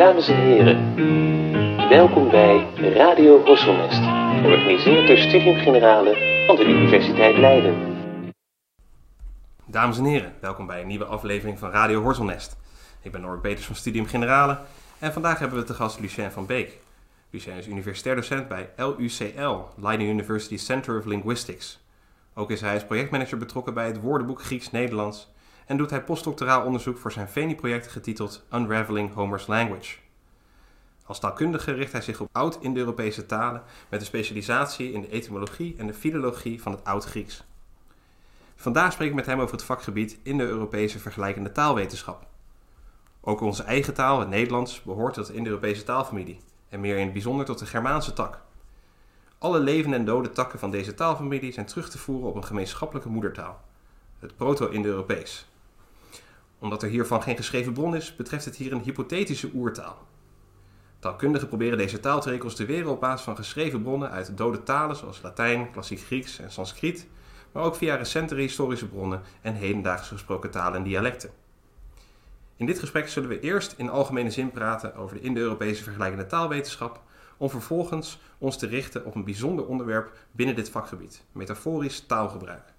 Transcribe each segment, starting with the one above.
Dames en heren, welkom bij Radio Horselnest, georganiseerd door Studium Generale van de Universiteit Leiden. Dames en heren, welkom bij een nieuwe aflevering van Radio Horselnest. Ik ben Norbert Peters van Studium Generale en vandaag hebben we te gast Lucien van Beek. Lucien is universitair docent bij LUCL, Leiden University Center of Linguistics. Ook is hij als projectmanager betrokken bij het woordenboek Grieks-Nederlands en doet hij postdoctoraal onderzoek voor zijn VENI-project getiteld Unraveling Homer's Language. Als taalkundige richt hij zich op oud-Indo-Europese talen met een specialisatie in de etymologie en de filologie van het Oud-Grieks. Vandaag spreek ik met hem over het vakgebied in de Europese vergelijkende taalwetenschap. Ook onze eigen taal, het Nederlands, behoort tot de Indo-Europese taalfamilie en meer in het bijzonder tot de Germaanse tak. Alle levende en dode takken van deze taalfamilie zijn terug te voeren op een gemeenschappelijke moedertaal, het Proto-Indo-Europees. Omdat er hiervan geen geschreven bron is, betreft het hier een hypothetische oertaal. Taalkundigen proberen deze taal te reconstrueren op basis van geschreven bronnen uit dode talen zoals Latijn, klassiek Grieks en Sanskriet, maar ook via recentere historische bronnen en hedendaags gesproken talen en dialecten. In dit gesprek zullen we eerst in algemene zin praten over de Indo-Europese vergelijkende taalwetenschap, om vervolgens ons te richten op een bijzonder onderwerp binnen dit vakgebied, metaforisch taalgebruik.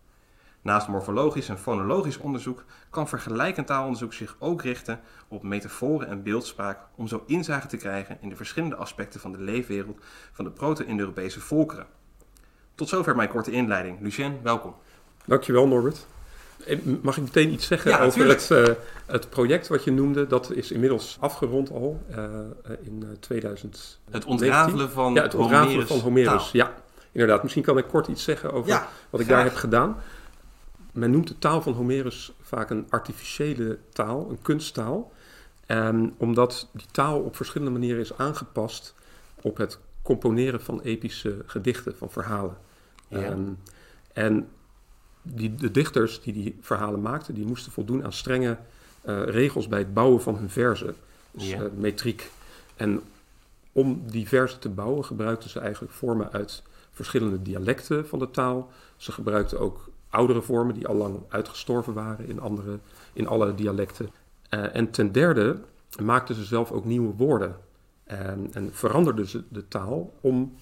Naast morfologisch en fonologisch onderzoek kan vergelijkend taalonderzoek zich ook richten op metaforen en beeldspraak om zo inzage te krijgen in de verschillende aspecten van de leefwereld van de proto-Indo-Europese volkeren. Tot zover mijn korte inleiding. Lucien, welkom. Dankjewel Norbert. Eh, Mag ik meteen iets zeggen Ja, over het, eh, het project wat je noemde? Dat is inmiddels afgerond al eh, in eh, 2000. Het ontrafelen van ja, het ontrafelen Homerus van Homerus. taal. Ja, inderdaad. Misschien kan ik kort iets zeggen over Ja, wat ik graag. daar heb gedaan. Men noemt de taal van Homerus vaak een artificiële taal, een kunsttaal. En omdat die taal op verschillende manieren is aangepast op het componeren van epische gedichten, van verhalen. Ja. Ehm, en die, de dichters die die verhalen maakten, die moesten voldoen aan strenge eh, regels bij het bouwen van hun verzen. Dus Ja. eh, metriek. En om die verzen te bouwen gebruikten ze eigenlijk vormen uit verschillende dialecten van de taal. Ze gebruikten ook oudere vormen die al lang uitgestorven waren in, andere, in alle dialecten. Eh, en ten derde maakten ze zelf ook nieuwe woorden. En, en veranderden ze de taal om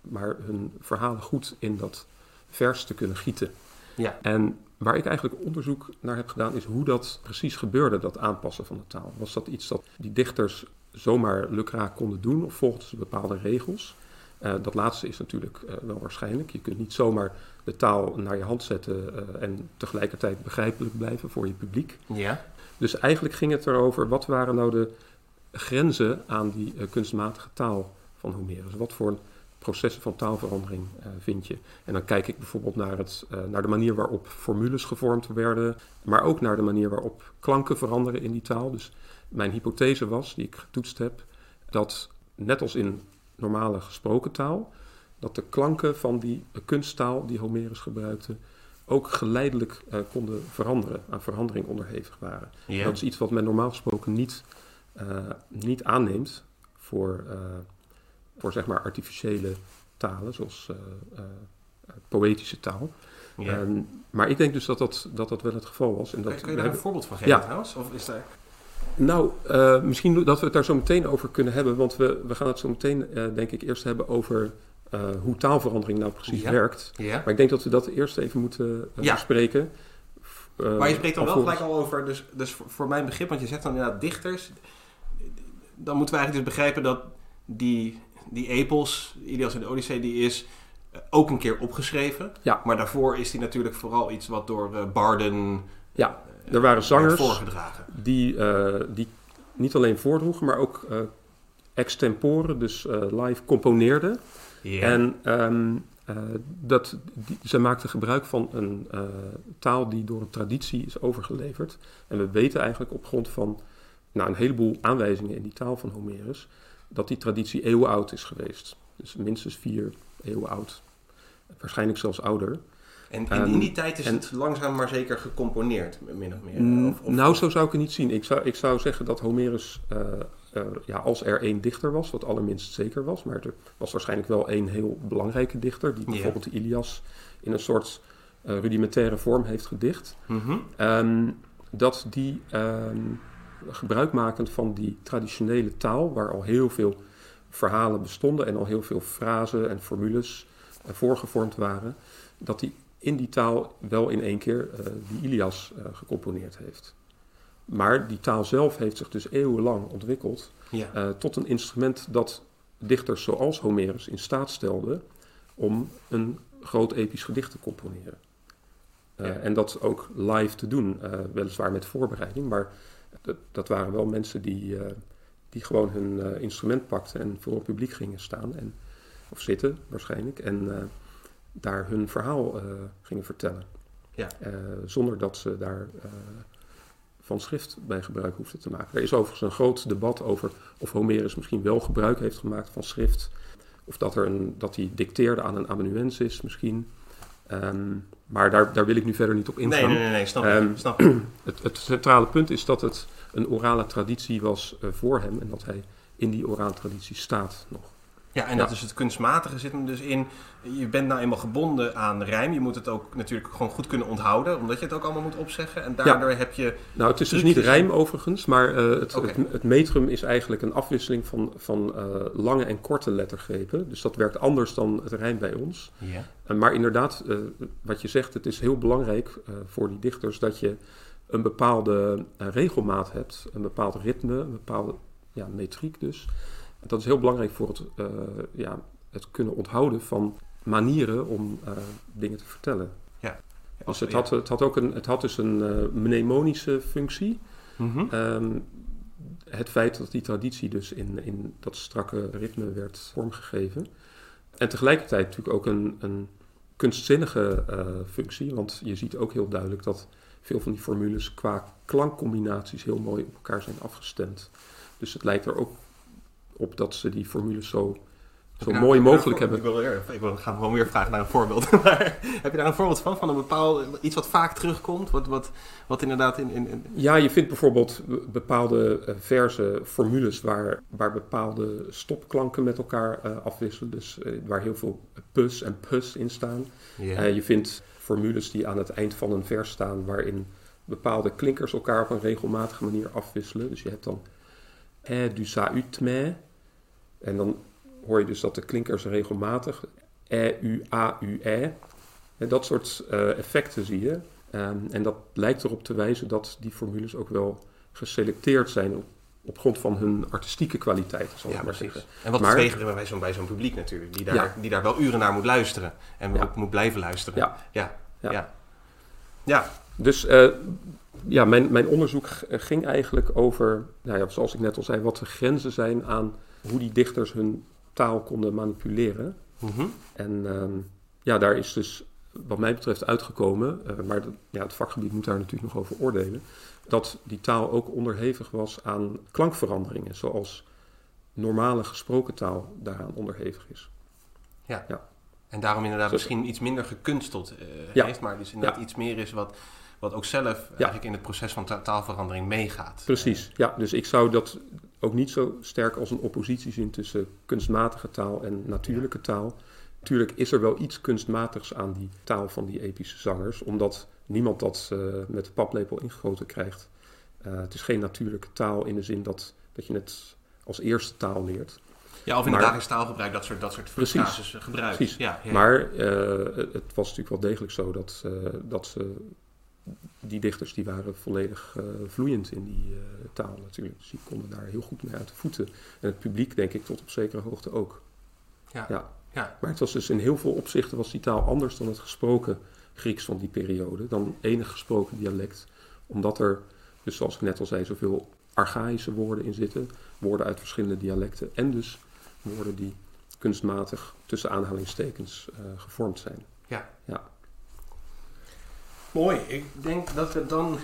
maar hun verhalen goed in dat vers te kunnen gieten. Ja. En waar ik eigenlijk onderzoek naar heb gedaan, is hoe dat precies gebeurde, dat aanpassen van de taal. Was dat iets dat die dichters zomaar lukraak konden doen of volgden ze bepaalde regels? Eh, dat laatste is natuurlijk eh, wel waarschijnlijk. Je kunt niet zomaar de taal naar je hand zetten eh, en tegelijkertijd begrijpelijk blijven voor je publiek. Ja. Dus eigenlijk ging het erover, wat waren nou de grenzen aan die kunstmatige taal van Homerus? Wat voor processen van taalverandering vind je? En dan kijk ik bijvoorbeeld naar, het, naar de manier waarop formules gevormd werden, maar ook naar de manier waarop klanken veranderen in die taal. Dus mijn hypothese was, die ik getoetst heb, dat net als in normale gesproken taal, dat de klanken van die kunsttaal die Homerus gebruikte ook geleidelijk eh, konden veranderen, aan verandering onderhevig waren. Ja. Dat is iets wat men normaal gesproken niet, eh, niet aanneemt voor, eh, voor zeg maar artificiële talen, zoals poëtische taal. ja. Ehm, maar ik denk dus dat dat, dat dat wel het geval was. En dat Kun je daar een voorbeeld van geven Ja. trouwens? Of is daar... nou, eh, misschien dat we het daar zo meteen over kunnen hebben, want we, we gaan het zo meteen, eh, denk ik, eerst hebben over eh, hoe taalverandering nou precies Ja. werkt. Ja. Maar ik denk dat we dat eerst even moeten Ja. bespreken. Maar je spreekt dan wel gelijk al over, dus, dus voor, mijn begrip, want je zegt dan inderdaad dichters. Dan moeten we eigenlijk dus begrijpen dat die, die epos, Ilias en de Odyssee, die is ook een keer opgeschreven. Ja. Maar daarvoor is die natuurlijk vooral iets wat door barden Ja, er waren zangers. die, eh, die niet alleen voordroegen, maar ook eh extempore, dus eh, live componeerden. En eh, dat, die, ze maakten gebruik van een taal die door een traditie is overgeleverd. En we weten eigenlijk op grond van nou, een heleboel aanwijzingen in die taal van Homerus, dat die traditie eeuwen oud is geweest. Dus minstens vier eeuwen oud. Waarschijnlijk zelfs ouder. En in, ehm, in die tijd is en- het langzaam maar zeker gecomponeerd, min of meer. Mm, Of, of- nou, zo zou ik het niet zien. Ik zou, ik zou zeggen dat Homerus, eh, eh, ja, als er één dichter was, wat allerminst zeker was, maar er was waarschijnlijk wel één heel belangrijke dichter, die bijvoorbeeld de Ilias in een soort eh, rudimentaire vorm heeft gedicht. Mhm. Ehm, dat die ehm, gebruikmakend van die traditionele taal, waar al heel veel verhalen bestonden en al heel veel frasen en formules voorgevormd waren, dat hij in die taal wel in één keer uh, die Ilias uh, gecomponeerd heeft. Maar die taal zelf heeft zich dus eeuwenlang ontwikkeld ja. tot een instrument dat dichters zoals Homerus in staat stelde om een groot episch gedicht te componeren. Ja. En dat ook live te doen, weliswaar met voorbereiding, maar dat, dat waren wel mensen die die gewoon hun instrument pakten en voor het publiek gingen staan. En, of zitten waarschijnlijk. En daar hun verhaal uh, gingen vertellen. Ja. zonder dat ze daar van schrift bij gebruik hoefden te maken. Er is overigens een groot debat over of Homerus misschien wel gebruik heeft gemaakt van schrift. Of dat, er een, dat hij dicteerde aan een amanuensis misschien. Um, maar daar, daar wil ik nu verder niet op ingaan. Nee, nee, nee, nee snap, um, snap. Het, het centrale punt is dat het een orale traditie was uh, voor hem en dat hij in die orale traditie staat nog. Ja, en ja. dat is het kunstmatige zit hem dus in. Je bent nou eenmaal gebonden aan rijm. Je moet het ook natuurlijk gewoon goed kunnen onthouden, omdat je het ook allemaal moet opzeggen. En daardoor ja. heb je. Nou, het is dus niet rijm overigens, maar uh, het, okay. het, het, metrum is eigenlijk een afwisseling van, van uh, lange en korte lettergrepen. Dus dat werkt anders dan het rijm bij ons. Ja. Uh, maar inderdaad, wat je zegt, het is heel belangrijk voor die dichters dat je een bepaalde regelmaat hebt, een bepaald ritme, een bepaalde ja, metriek dus. Dat is heel belangrijk voor het, uh, ja, het kunnen onthouden van manieren om uh, dingen te vertellen. Ja. Dus het, had, het, had ook een, het had dus een uh, mnemonische functie. Mm -hmm. um, het feit dat die traditie dus in, in dat strakke ritme werd vormgegeven. En tegelijkertijd natuurlijk ook een, een kunstzinnige functie. Want je ziet ook heel duidelijk dat veel van die formules qua klankcombinaties heel mooi op elkaar zijn afgestemd. Dus het lijkt er ook op dat ze die formules zo, zo nou, mooi mogelijk hebben. Ik wil, ik wil gaan gewoon weer vragen naar een voorbeeld. maar heb je daar een voorbeeld van? Van een bepaald iets wat vaak terugkomt? Wat, wat, wat inderdaad in, in, in... Ja, je vindt bijvoorbeeld bepaalde uh, verse formules waar, waar bepaalde stopklanken met elkaar uh, afwisselen. Dus uh, waar heel veel pus en pus in staan. Yeah. je vindt formules die aan het eind van een vers staan waarin bepaalde klinkers elkaar op een regelmatige manier afwisselen. Dus je hebt dan eh du sa ut me en dan hoor je dus dat de klinkers regelmatig e, u, a, u, e. En dat soort uh, effecten zie je. Um, en dat lijkt erop te wijzen dat die formules ook wel geselecteerd zijn op, op grond van hun artistieke kwaliteiten, zal ja, ik maar precies. zeggen. En wat bij zo'n bij zo'n publiek natuurlijk, die daar, ja. die daar wel uren naar moet luisteren en ja. ook moet blijven luisteren. Ja. Ja. ja. ja. Dus uh, ja, mijn, mijn onderzoek ging eigenlijk over, nou ja, zoals ik net al zei, wat de grenzen zijn aan hoe die dichters hun taal konden manipuleren. Mm -hmm. En um, ja, daar is dus wat mij betreft uitgekomen, uh, maar de, ja, het vakgebied moet daar natuurlijk nog over oordelen, dat die taal ook onderhevig was aan klankveranderingen, zoals normale gesproken taal daaraan onderhevig is. Ja. ja. En daarom inderdaad dus, misschien iets minder gekunsteld uh, ja. heeft, maar dus inderdaad ja. iets meer is wat, wat ook zelf eigenlijk in het proces van ta taalverandering meegaat. Precies, ja. Dus ik zou dat ook niet zo sterk als een oppositie zien tussen kunstmatige taal en natuurlijke ja. taal. Tuurlijk is er wel iets kunstmatigs aan die taal van die epische zangers, omdat niemand dat uh, met de paplepel ingegoten krijgt. Uh, het is geen natuurlijke taal in de zin dat, dat je het als eerste taal leert. Ja, of in maar, dagelijks taalgebruik dat soort, dat soort frases gebruikt. Precies. Ja, ja. Maar uh, het was natuurlijk wel degelijk zo dat, dat ze die dichters die waren volledig uh, vloeiend in die uh, taal natuurlijk. Dus die konden daar heel goed mee uit de voeten. En het publiek denk ik tot op zekere hoogte ook. Ja. ja. ja. Maar het was dus in heel veel opzichten was die taal anders dan het gesproken Grieks van die periode. Dan enig gesproken dialect. Omdat er, dus zoals ik net al zei, zoveel archaïsche woorden in zitten. Woorden uit verschillende dialecten. En dus woorden die kunstmatig tussen aanhalingstekens uh, gevormd zijn. Ja. ja. Mooi. Ik denk dat we dan.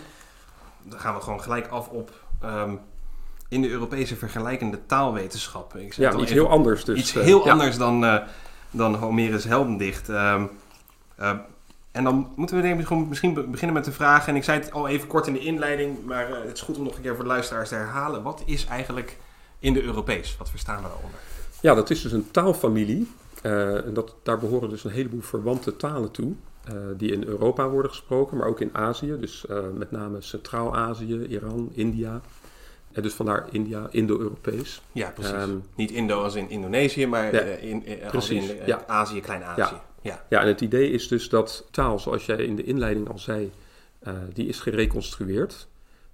Dan gaan we gewoon gelijk af op. Um, in de Europese vergelijkende taalwetenschap. Ik ja, iets even, heel anders dus. Iets heel uh, anders ja. dan, uh, dan Homerus Heldendicht. Um, uh, en dan moeten we denk ik gewoon misschien beginnen met de vraag. En ik zei het al even kort in de inleiding, maar het is goed om nog een keer voor de luisteraars te herhalen. Wat is eigenlijk in de Europees? Wat verstaan we daaronder? Ja, dat is dus een taalfamilie. en dat, daar behoren dus een heleboel verwante talen toe. Uh, die in Europa worden gesproken, maar ook in Azië. Dus uh, met name Centraal-Azië, Iran, India. En dus vandaar India, Indo-Europees. Ja, precies. Ehm, Niet Indo als in Indonesië, maar Ja, eh, in, eh, als in eh, ja. Azië, Klein-Azië. Ja. Ja, en het idee is dus dat taal, zoals jij in de inleiding al zei, eh, die is gereconstrueerd.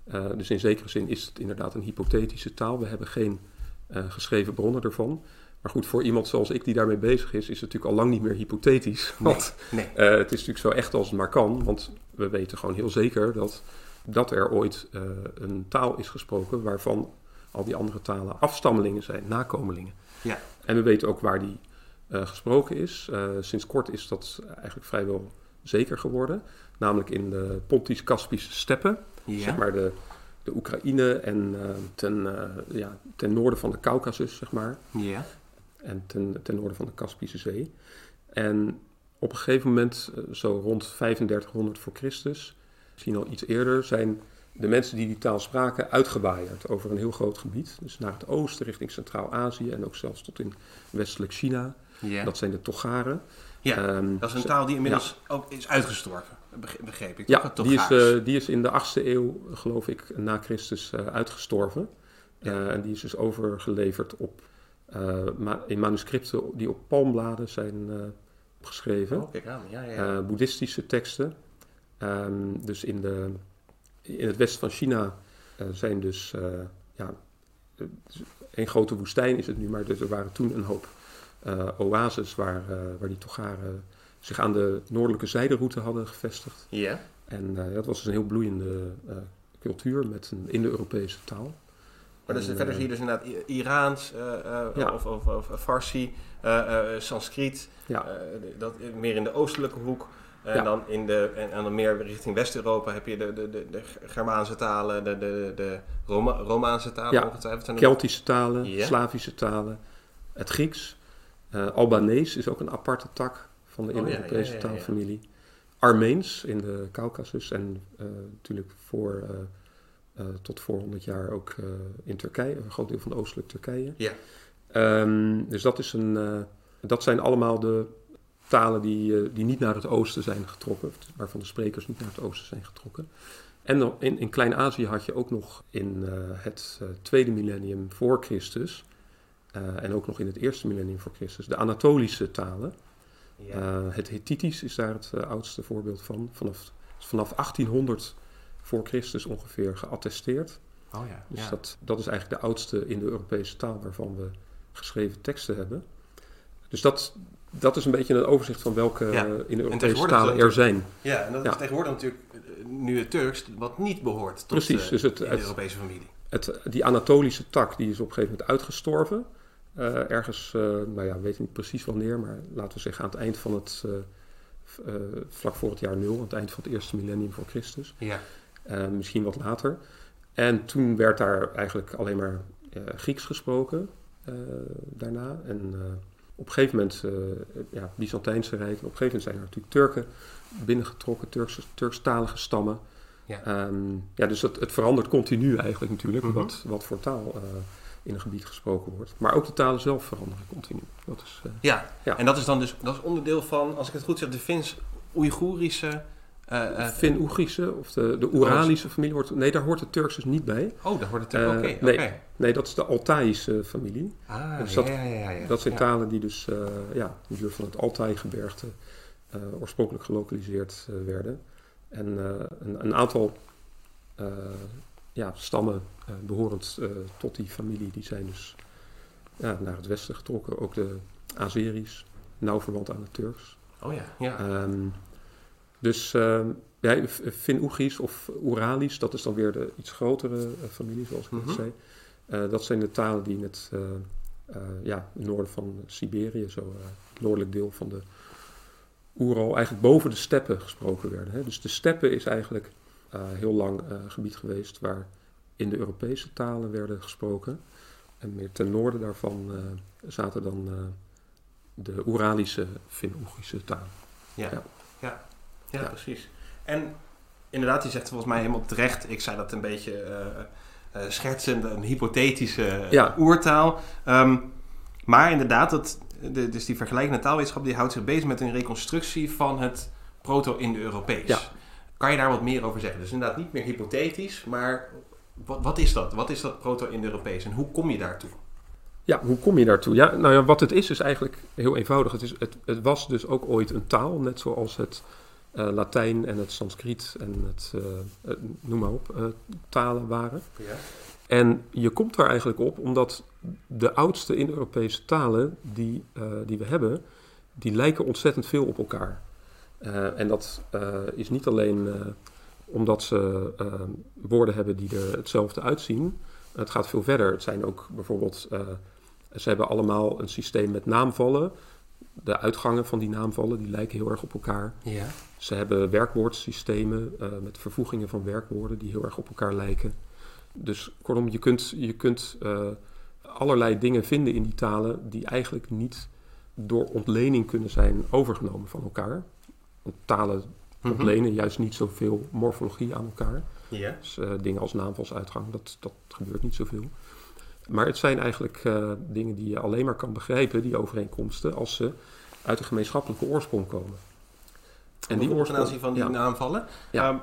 Eh, dus in zekere zin is het inderdaad een hypothetische taal. We hebben geen eh, geschreven bronnen ervan. Maar goed, voor iemand zoals ik die daarmee bezig is, is het natuurlijk al lang niet meer hypothetisch. Want nee. eh, het is natuurlijk zo echt als het maar kan. Want we weten gewoon heel zeker dat, dat er ooit eh, een taal is gesproken waarvan al die andere talen afstammelingen zijn, nakomelingen. Ja. En we weten ook waar die eh, gesproken is. Sinds kort is dat eigenlijk vrijwel zeker geworden. Namelijk in de Pontisch-Kaspische steppen. Ja. Zeg maar de, de Oekraïne en ten, ja, ten noorden van de Caucasus, zeg maar. ja. En ten, ten noorden van de Kaspische Zee. En op een gegeven moment, eh, zo rond 3500 voor Christus, misschien al iets eerder, zijn de mensen die die taal spraken uitgewaaierd over een heel groot gebied. Dus naar het oosten, richting Centraal-Azië en ook zelfs tot in westelijk China. Ja. Dat zijn de Togaren. ja. Ehm, dat is een taal die inmiddels ook is uitgestorven, beg- begreep ik. Ja, die is, eh, die is in de 8e eeuw, geloof ik, na Christus eh, uitgestorven. Ja. En die is dus overgeleverd op, eh, ma- in manuscripten die op palmbladen zijn eh, geschreven. Oh, aan. Ja, ja, ja. Eh, boeddhistische teksten. Ehm, dus in, de, in het westen van China zijn dus, ja, een grote woestijn is het nu, maar er waren toen een hoop oases waar, waar die Togaren zich aan de noordelijke zijderoute hadden gevestigd. ja. En dat was dus een heel bloeiende cultuur met een Indo-Europese taal. Maar dus, verder eh, zie je dus inderdaad Iraans eh, eh, Ja. of, of, of Farsi, Sanskriet, Ja. dat, meer in de oostelijke hoek. En, Ja. dan in de, en, en dan meer richting West-Europa heb je de, de, de, de Germaanse talen, de, de, de Roma, Romaanse talen Ja. ongetwijfeld. Keltische talen. Slavische talen, het Grieks. Eh Albanees is ook een aparte tak van de Oh Indo-Europese ja, taalfamilie. Armeens in de Caucasus en natuurlijk voor, eh, tot voor 100 jaar ook eh, in Turkije, een groot deel van oostelijk Turkije. Ja. Ehm, dus dat, is een, eh, dat zijn allemaal de talen die, die niet naar het oosten zijn getrokken, waarvan de sprekers niet naar het oosten zijn getrokken. En dan in, in Klein-Azië had je ook nog in het tweede millennium voor Christus, en ook nog in het eerste millennium voor Christus, de Anatolische talen. Ja. Het Hittitisch is daar het oudste voorbeeld van. Vanaf, vanaf 1800 voor Christus ongeveer geattesteerd. oh ja. Dus ja. dat, dat is eigenlijk de oudste Indo-Europese taal waarvan we geschreven teksten hebben. Dus dat, dat is een beetje een overzicht van welke Ja. En Indo-Europese tegenwoordig talen er zijn. ja, en dat is tegenwoordig natuurlijk eh, nu het Turks, wat niet behoort tot Precies, dus het- in de het- Europese familie. Het, die Anatolische tak die is op een gegeven moment uitgestorven. Eh, ergens, eh, nou ja, we weten niet precies wanneer, maar laten we zeggen aan het eind van het, vlak voor het jaar nul, aan het eind van het eerste millennium voor Christus. Ja. Eh, misschien wat later. En toen werd daar eigenlijk alleen maar eh, Grieks gesproken eh, daarna. En eh, op een gegeven moment, eh ja, Byzantijnse Rijk. Op een gegeven moment zijn er natuurlijk Turken binnengetrokken, Turkse, Turkstalige stammen. Ja. Ehm, ja, dus het, het verandert continu eigenlijk natuurlijk, Mhm. wat, wat voor taal eh, in een gebied gesproken wordt. Maar ook de talen zelf veranderen continu. Dat is, eh, Ja. Ja. en dat is dan dus dat is onderdeel van, als ik het goed zeg, de Fins-Oeigoerische... eh, eh, Fin-Oegrische of de, de Oeralische familie wordt... Nee, daar hoort het Turks dus niet bij. Oh, daar hoort het Eh, Oké, nee. Nee, dat is de Altaïsche familie. Ah, Dus dat- ja, ja, ja. Dat zijn talen die dus eh, ja, in de buurt van het Altai-gebergte eh, oorspronkelijk gelokaliseerd eh, werden. En eh, een, een aantal eh, ja, stammen eh, behorend eh, tot die familie, die zijn dus ja, naar het westen getrokken. Ook de Azeris, nauw verwant aan de Turks. Oh ja, ja. Ehm, dus ehm ja, Fin-Oegrisch of Oeralisch, dat is dan weer de iets grotere eh, familie, zoals ik Mhm. net zei. Eh, dat zijn de talen die in het eh, ja, noorden van Siberië, zo het noordelijk deel van de Oeral, eigenlijk boven de steppen gesproken werden. Hè. Dus de steppen is eigenlijk heel lang gebied geweest waar in de Europese talen werden gesproken. En meer ten noorden daarvan zaten dan de Oeralische Fin-Oegrische talen. Ja, ja. Ja. precies. En inderdaad, je zegt volgens mij helemaal terecht. Ik zei dat een beetje eh eh, schertsend, een hypothetische Ja. oertaal. Ehm, maar inderdaad, dat, de, dus die vergelijkende taalwetenschap die houdt zich bezig met een reconstructie van het proto-Indo-Europees. Ja. Kan je daar wat meer over zeggen? Dus inderdaad niet meer hypothetisch, maar wat, wat is dat? Wat is dat Proto-Indo-Europees en hoe kom je daartoe? Ja, hoe kom je daartoe? Ja, nou ja, wat het is, is eigenlijk heel eenvoudig. Het, is, het, het was dus ook ooit een taal, net zoals het eh, Latijn en het Sanskriet en het, eh, het noem maar op, eh, talen waren. Ja. En je komt daar eigenlijk op omdat de oudste Indo-Europese talen die, eh, die we hebben, die lijken ontzettend veel op elkaar. Eh, en dat eh, is niet alleen eh, omdat ze eh, woorden hebben die er hetzelfde uitzien. Het gaat veel verder. Het zijn ook bijvoorbeeld, eh, ze hebben allemaal een systeem met naamvallen. De uitgangen van die naamvallen die lijken heel erg op elkaar. Ja. Ze hebben werkwoordsystemen eh, met vervoegingen van werkwoorden die heel erg op elkaar lijken. Dus kortom, je kunt, je kunt eh, allerlei dingen vinden in die talen die eigenlijk niet door ontlening kunnen zijn overgenomen van elkaar. Want talen Mhm. ontlenen juist niet zoveel morfologie aan elkaar. Ja. Dus eh, dingen als naamvalsuitgang, dat, dat gebeurt niet zoveel. Maar het zijn eigenlijk eh, dingen die je alleen maar kan begrijpen, die overeenkomsten, als ze uit een gemeenschappelijke oorsprong komen. En die ten aanzien van die ja. naamvallen. Ja. Ehm,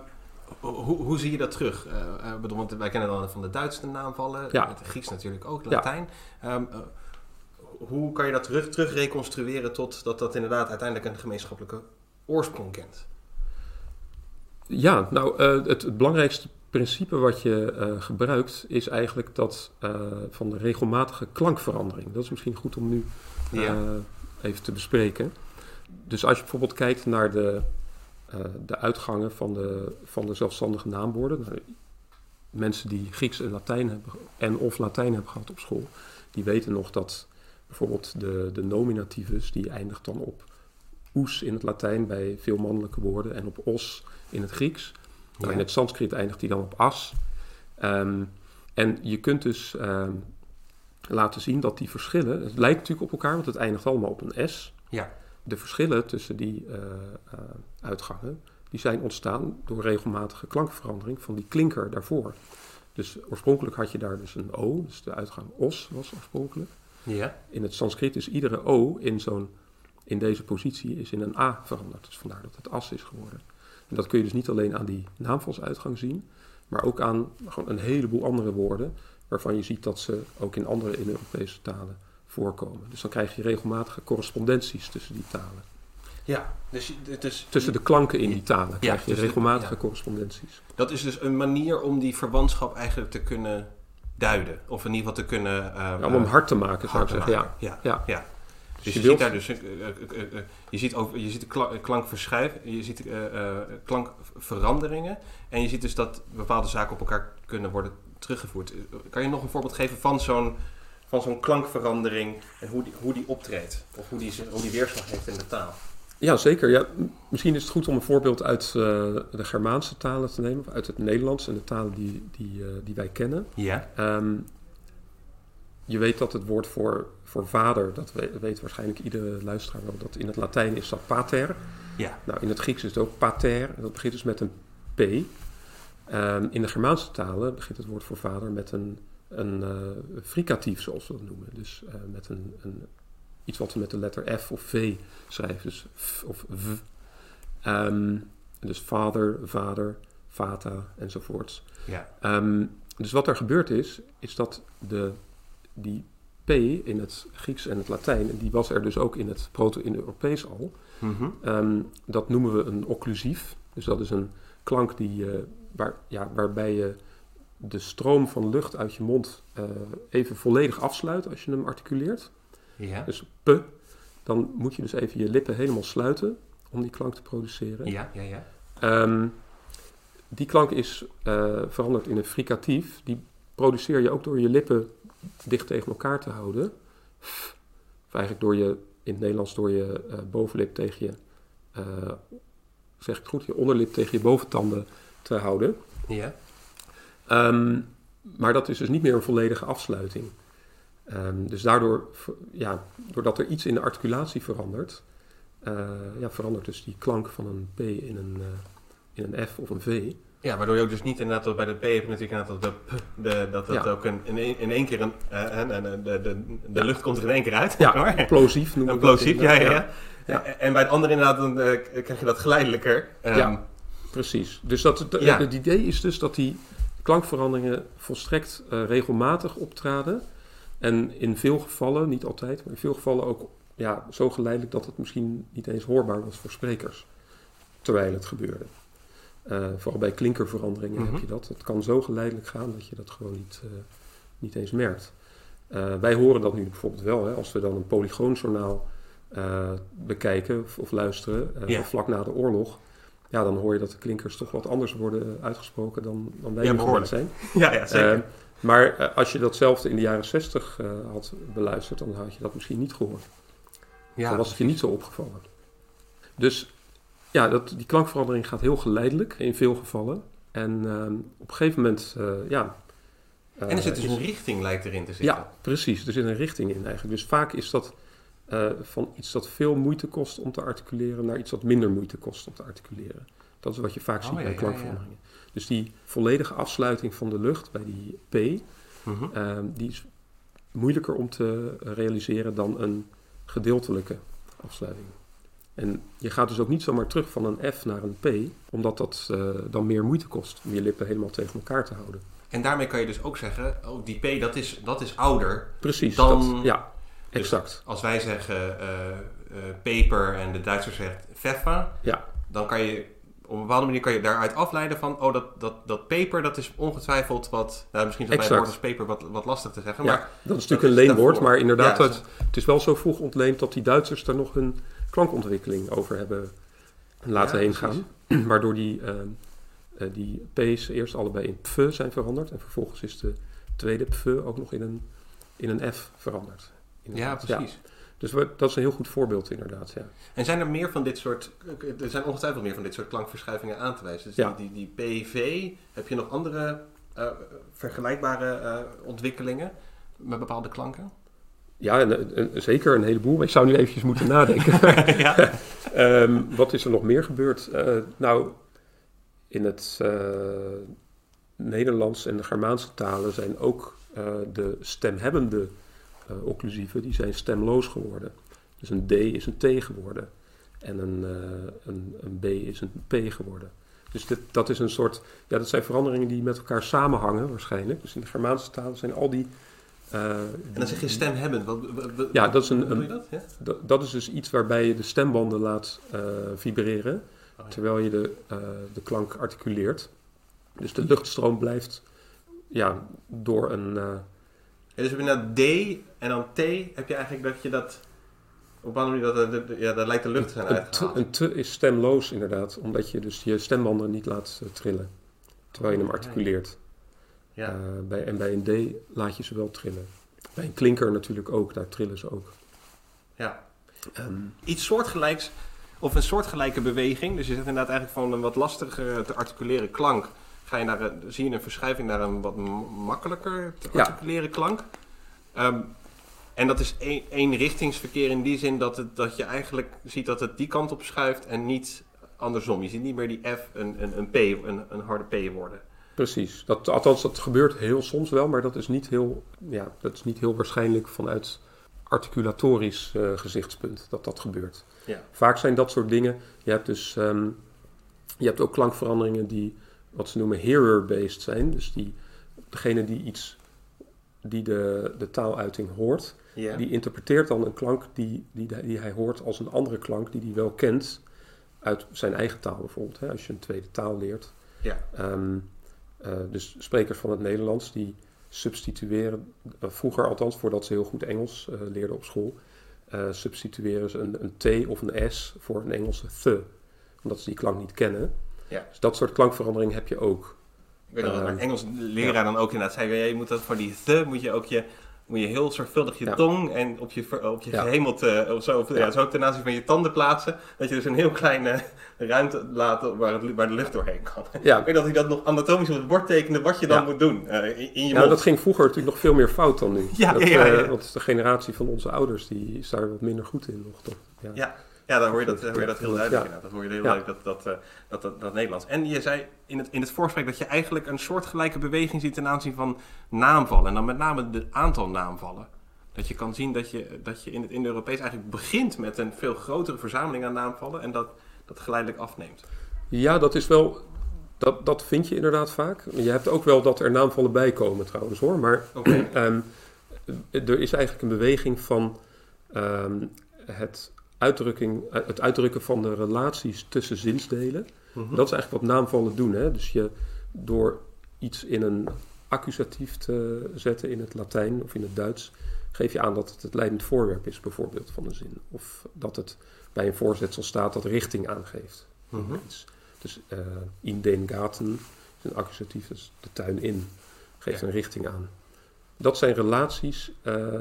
hoe, hoe zie je dat terug? Eh, eh, bedoel, want wij kennen dan van de Duitse naamvallen, Ja. de Grieks natuurlijk ook. Latijn. Ehm, eh, hoe kan je dat terug, terug reconstrueren tot dat dat inderdaad uiteindelijk een gemeenschappelijke oorsprong kent? Ja, nou, het, het belangrijkste principe wat je eh, gebruikt is eigenlijk dat eh, van de regelmatige klankverandering. Dat is misschien goed om nu Ja. eh, even te bespreken. Dus als je bijvoorbeeld kijkt naar de, de uitgangen van de, van de zelfstandige naamwoorden. Nou, mensen die Grieks en Latijn hebben en of Latijn hebben gehad op school, die weten nog dat bijvoorbeeld de, de nominativus die eindigt dan op oes in het Latijn bij veel mannelijke woorden en op os in het Grieks. Ja. In het Sanskriet eindigt die dan op as. Ehm, en je kunt dus ehm, laten zien dat die verschillen, het lijkt natuurlijk op elkaar, want het eindigt allemaal op een S. Ja. De verschillen tussen die eh, eh, uitgangen, die zijn ontstaan door regelmatige klankverandering van die klinker daarvoor. Dus oorspronkelijk had je daar dus een O, dus de uitgang os was oorspronkelijk. Ja. In het Sanskriet is iedere O in, zo'n, in deze positie is in een A veranderd. Dus vandaar dat het as is geworden. En dat kun je dus niet alleen aan die naamvalsuitgang zien, maar ook aan gewoon een heleboel andere woorden, waarvan je ziet dat ze ook in andere Indo-Europese talen voorkomen. Dus dan krijg je regelmatige correspondenties tussen die talen. Ja, dus Tussen de klanken in die talen krijg je dus regelmatige ja. correspondenties. dat is dus een manier om die verwantschap eigenlijk te kunnen duiden. Of in ieder geval te kunnen... eh, Ja, om hem eh, hard te maken, zou ik zeggen. maken. Ja. Ja. Ja. Dus je, je ziet daar dus, eh, eh, eh, je ziet ook, je ziet de kla- klank verschuiven, je ziet klankveranderingen en je ziet dus dat bepaalde zaken op elkaar kunnen worden teruggevoerd. Kan je nog een voorbeeld geven van zo'n van zo'n klankverandering en hoe die, hoe die optreedt? Of hoe die, hoe die weerslag heeft in de taal? Ja, zeker. Ja, misschien is het goed om een voorbeeld uit de Germaanse talen te nemen, of uit het Nederlands en de talen die, die, die wij kennen. Ja. Ehm, je weet dat het woord voor, voor vader, dat weet, weet waarschijnlijk iedere luisteraar wel, dat in het Latijn is dat pater. Ja. Nou, in het Grieks is het ook pater, dat begint dus met een P. Ehm, in de Germaanse talen begint het woord voor vader met een, een eh, fricatief, zoals we dat noemen. Dus eh, met een, een, iets wat we met de letter F of V schrijven, dus f of v. Ehm, dus vader, vader, vata enzovoorts. Ja. Ehm, dus wat er gebeurd is, is dat de, die P in het Grieks en het Latijn, en die was er dus ook in het Proto-Indo-Europees al, Mhm. Ehm, dat noemen we een occlusief. Dus dat is een klank die, eh, waar, ja, waarbij je de stroom van lucht uit je mond eh, even volledig afsluit als je hem articuleert. Ja. Dus p, dan moet je dus even je lippen helemaal sluiten om die klank te produceren. Ja, ja, ja. Ehm, die klank is eh, veranderd in een fricatief. Die produceer je ook door je lippen dicht tegen elkaar te houden. Of eigenlijk door je, in het Nederlands, door je eh, bovenlip tegen je, eh, zeg ik het goed, je onderlip tegen je boventanden te houden. Ja. Ehm, maar dat is dus niet meer een volledige afsluiting. Ehm, dus daardoor, ja, doordat er iets in de articulatie verandert, eh, ja, verandert dus die klank van een P in een, in een F of een V. Ja, waardoor je ook dus niet inderdaad dat bij de P heb je natuurlijk inderdaad dat de dat Ja. ook een, in, één- in één keer een, eh, en, en, en de, de, de Ja. lucht komt er in één keer uit. Ja, hoor. plosief noemen we dat plosief, ja, ja, ja. Ja. En, bij het andere inderdaad, dan eh, krijg je dat geleidelijker. Ehm, Ja. Precies. Dus dat, het idee is dus dat die klankveranderingen volstrekt eh, regelmatig optraden. En in veel gevallen, niet altijd, maar in veel gevallen ook ja, zo geleidelijk dat het misschien niet eens hoorbaar was voor sprekers. Terwijl het gebeurde. Eh, vooral bij klinkerveranderingen Mhm. heb je dat. Het kan zo geleidelijk gaan dat je dat gewoon niet, eh, niet eens merkt. Eh, wij horen dat nu bijvoorbeeld wel. Hè, als we dan een polygoonjournaal bekijken of, of luisteren, Ja. vlak na de oorlog. Ja, dan hoor je dat de klinkers toch wat anders worden uitgesproken dan, dan wij Ja, gewend zijn. Ja, ja zeker. Eh, maar als je datzelfde in de jaren 60 eh, had beluisterd, dan had je dat misschien niet gehoord. ja, dan was het je niet zo opgevallen. Dus ja, dat, die klankverandering gaat heel geleidelijk in veel gevallen. En ehm, op een gegeven moment, eh, ja... En er zit dus is- een richting lijkt erin te zitten. Ja, precies. Er zit een richting in eigenlijk. Dus vaak is dat eh, van iets dat veel moeite kost om te articuleren... naar iets wat minder moeite kost om te articuleren. Dat is wat je vaak Oh, ziet ja, bij ja, klankveranderingen. Dus die volledige afsluiting van de lucht bij die P... Mhm. Ehm, die is moeilijker om te realiseren dan een gedeeltelijke afsluiting. En je gaat dus ook niet zomaar terug van een F naar een P, omdat dat eh, dan meer moeite kost om je lippen helemaal tegen elkaar te houden. En daarmee kan je dus ook zeggen, oh, die P dat is, dat is ouder. Precies, Dan- dat, ja, Dus exact. Als wij zeggen eh, eh, peper en de Duitser zegt pfeffer, Ja. dan kan je op een bepaalde manier kan je daaruit afleiden van, oh, dat, dat, dat peper dat is ongetwijfeld wat, nou, misschien is dat bij het woord als peper wat, wat lastig te zeggen, Ja, maar dat is natuurlijk een leenwoord, maar inderdaad, Ja, het, het is wel zo vroeg ontleend dat die Duitsers daar nog hun klankontwikkeling over hebben laten Ja, heen gaan. Waardoor die, eh, eh, die P's eerst allebei in pf zijn veranderd. En vervolgens is de tweede pf ook nog in een, in een f veranderd. ja, precies. Dus we- dat is een heel goed voorbeeld inderdaad, ja. En zijn er meer van dit soort, er zijn ongetwijfeld meer van dit soort klankverschuivingen aan te wijzen. Dus Ja. die, die, die PV, heb je nog andere eh, vergelijkbare eh, ontwikkelingen met bepaalde klanken? Ja, zeker een heleboel. Ik zou nu eventjes moeten nadenken. ja. Ehm, wat is er nog meer gebeurd? Eh, nou, in het eh, Nederlands en de Germaanse talen zijn ook eh, de stemhebbende occlusieven, die zijn stemloos geworden. Dus een D is een T geworden. En een, een, een B is een P geworden. Dus dit, dat is een soort, ja, dat zijn veranderingen die met elkaar samenhangen waarschijnlijk. Dus in de Germaanse talen zijn al die... eh, En dan zeg je stemhebbend. Wat, wat, wat- Ja, dat is een- een- je dat? Ja? dat, dat is dus iets waarbij je de stembanden laat eh, vibreren, Oh, ja. terwijl je de, eh, de klank articuleert. Dus de luchtstroom blijft ja, door een... Ja, dus heb je nou D en dan T, heb je eigenlijk dat je dat... Op een manier, dat, dat- ja, daar lijkt de lucht te zijn uitgehaald. een t is stemloos inderdaad, omdat je dus je stembanden niet laat trillen, terwijl je hem Oké. articuleert. Ja. Eh, bij, en bij een D laat je ze wel trillen. Bij een klinker natuurlijk ook, daar trillen ze ook. ja. Ehm, Iets soortgelijks, of een soortgelijke beweging. Dus je zit inderdaad eigenlijk van een wat lastiger te articuleren klank. Ga je naar een, zie je een verschuiving naar een wat makkelijker te Ja. articuleren klank. Ehm, en dat is één, eenrichtingsverkeer in die zin dat, het, dat je eigenlijk ziet dat het die kant op schuift en niet andersom. Je ziet niet meer die F een, een, een P, een, een harde P worden. Precies. Dat, althans, dat gebeurt heel soms wel, maar dat is niet heel, ja, dat is niet heel waarschijnlijk vanuit articulatorisch eh, gezichtspunt dat dat gebeurt. Ja. Vaak zijn dat soort dingen. Je hebt dus ehm, je hebt ook klankveranderingen die wat ze noemen hearer-based zijn. Dus die, degene die iets die de, de taaluiting hoort, die interpreteert dan een klank die, die, die hij hoort als een andere klank die hij wel kent uit zijn eigen taal bijvoorbeeld. Hè, als je een tweede taal leert. Ja. Ehm, eh, dus sprekers van het Nederlands die substitueren, eh, vroeger althans voordat ze heel goed Engels eh, leerden op school, eh, substitueren ze een, een T of een S voor een Engelse th, omdat ze die klank niet kennen. Ja. Dus dat soort klankverandering heb je ook. Ik weet nog dat Ehm, mijn Engels leraar dan ook inderdaad zei, je moet dat voor die the, moet je ook je, moet je heel zorgvuldig je Ja. tong en op je, op je Ja. gehemelte, of zo, of, ja. Ja. zo ten aanzien van je tanden plaatsen, dat je dus een heel kleine ruimte laat waar, het, waar de lucht doorheen kan. Ja, Ik weet dat hij dat nog anatomisch op het bord tekende, wat je dan Ja. moet doen eh, in, in je nou, mond. dat ging vroeger natuurlijk nog veel meer fout dan nu. Ja, dat, ja, ja. eh, want de generatie van onze ouders die is daar wat minder goed in nog. Toch? Ja. Ja. Dan hoor je dat, hoor je dat heel duidelijk Ja. inderdaad. Dat hoor je heel duidelijk, dat, dat, eh, dat, dat, dat Nederlands. En je zei in het, in het voorgesprek dat je eigenlijk een soortgelijke beweging ziet ten aanzien van naamvallen. En dan met name het aantal naamvallen. Dat je kan zien dat je, dat je in het Indo-Europees eigenlijk begint met een veel grotere verzameling aan naamvallen. En dat dat geleidelijk afneemt. Ja, dat is wel. Dat, dat vind je inderdaad vaak. Je hebt ook wel dat er naamvallen bij komen trouwens hoor. Maar ehm, er is eigenlijk een beweging van ehm, het, uitdrukking, het uitdrukken van de relaties tussen zinsdelen. Mhm. Dat is eigenlijk wat naamvallen doen. Hè? Dus je, door iets in een accusatief te zetten in het Latijn of in het Duits, geef je aan dat het het leidend voorwerp is, bijvoorbeeld, van een zin. Of dat het bij een voorzetsel staat dat richting aangeeft. Mhm. Dus eh, in den Gaten is een accusatief, dus de tuin in, geeft Ja. een richting aan. Dat zijn relaties eh,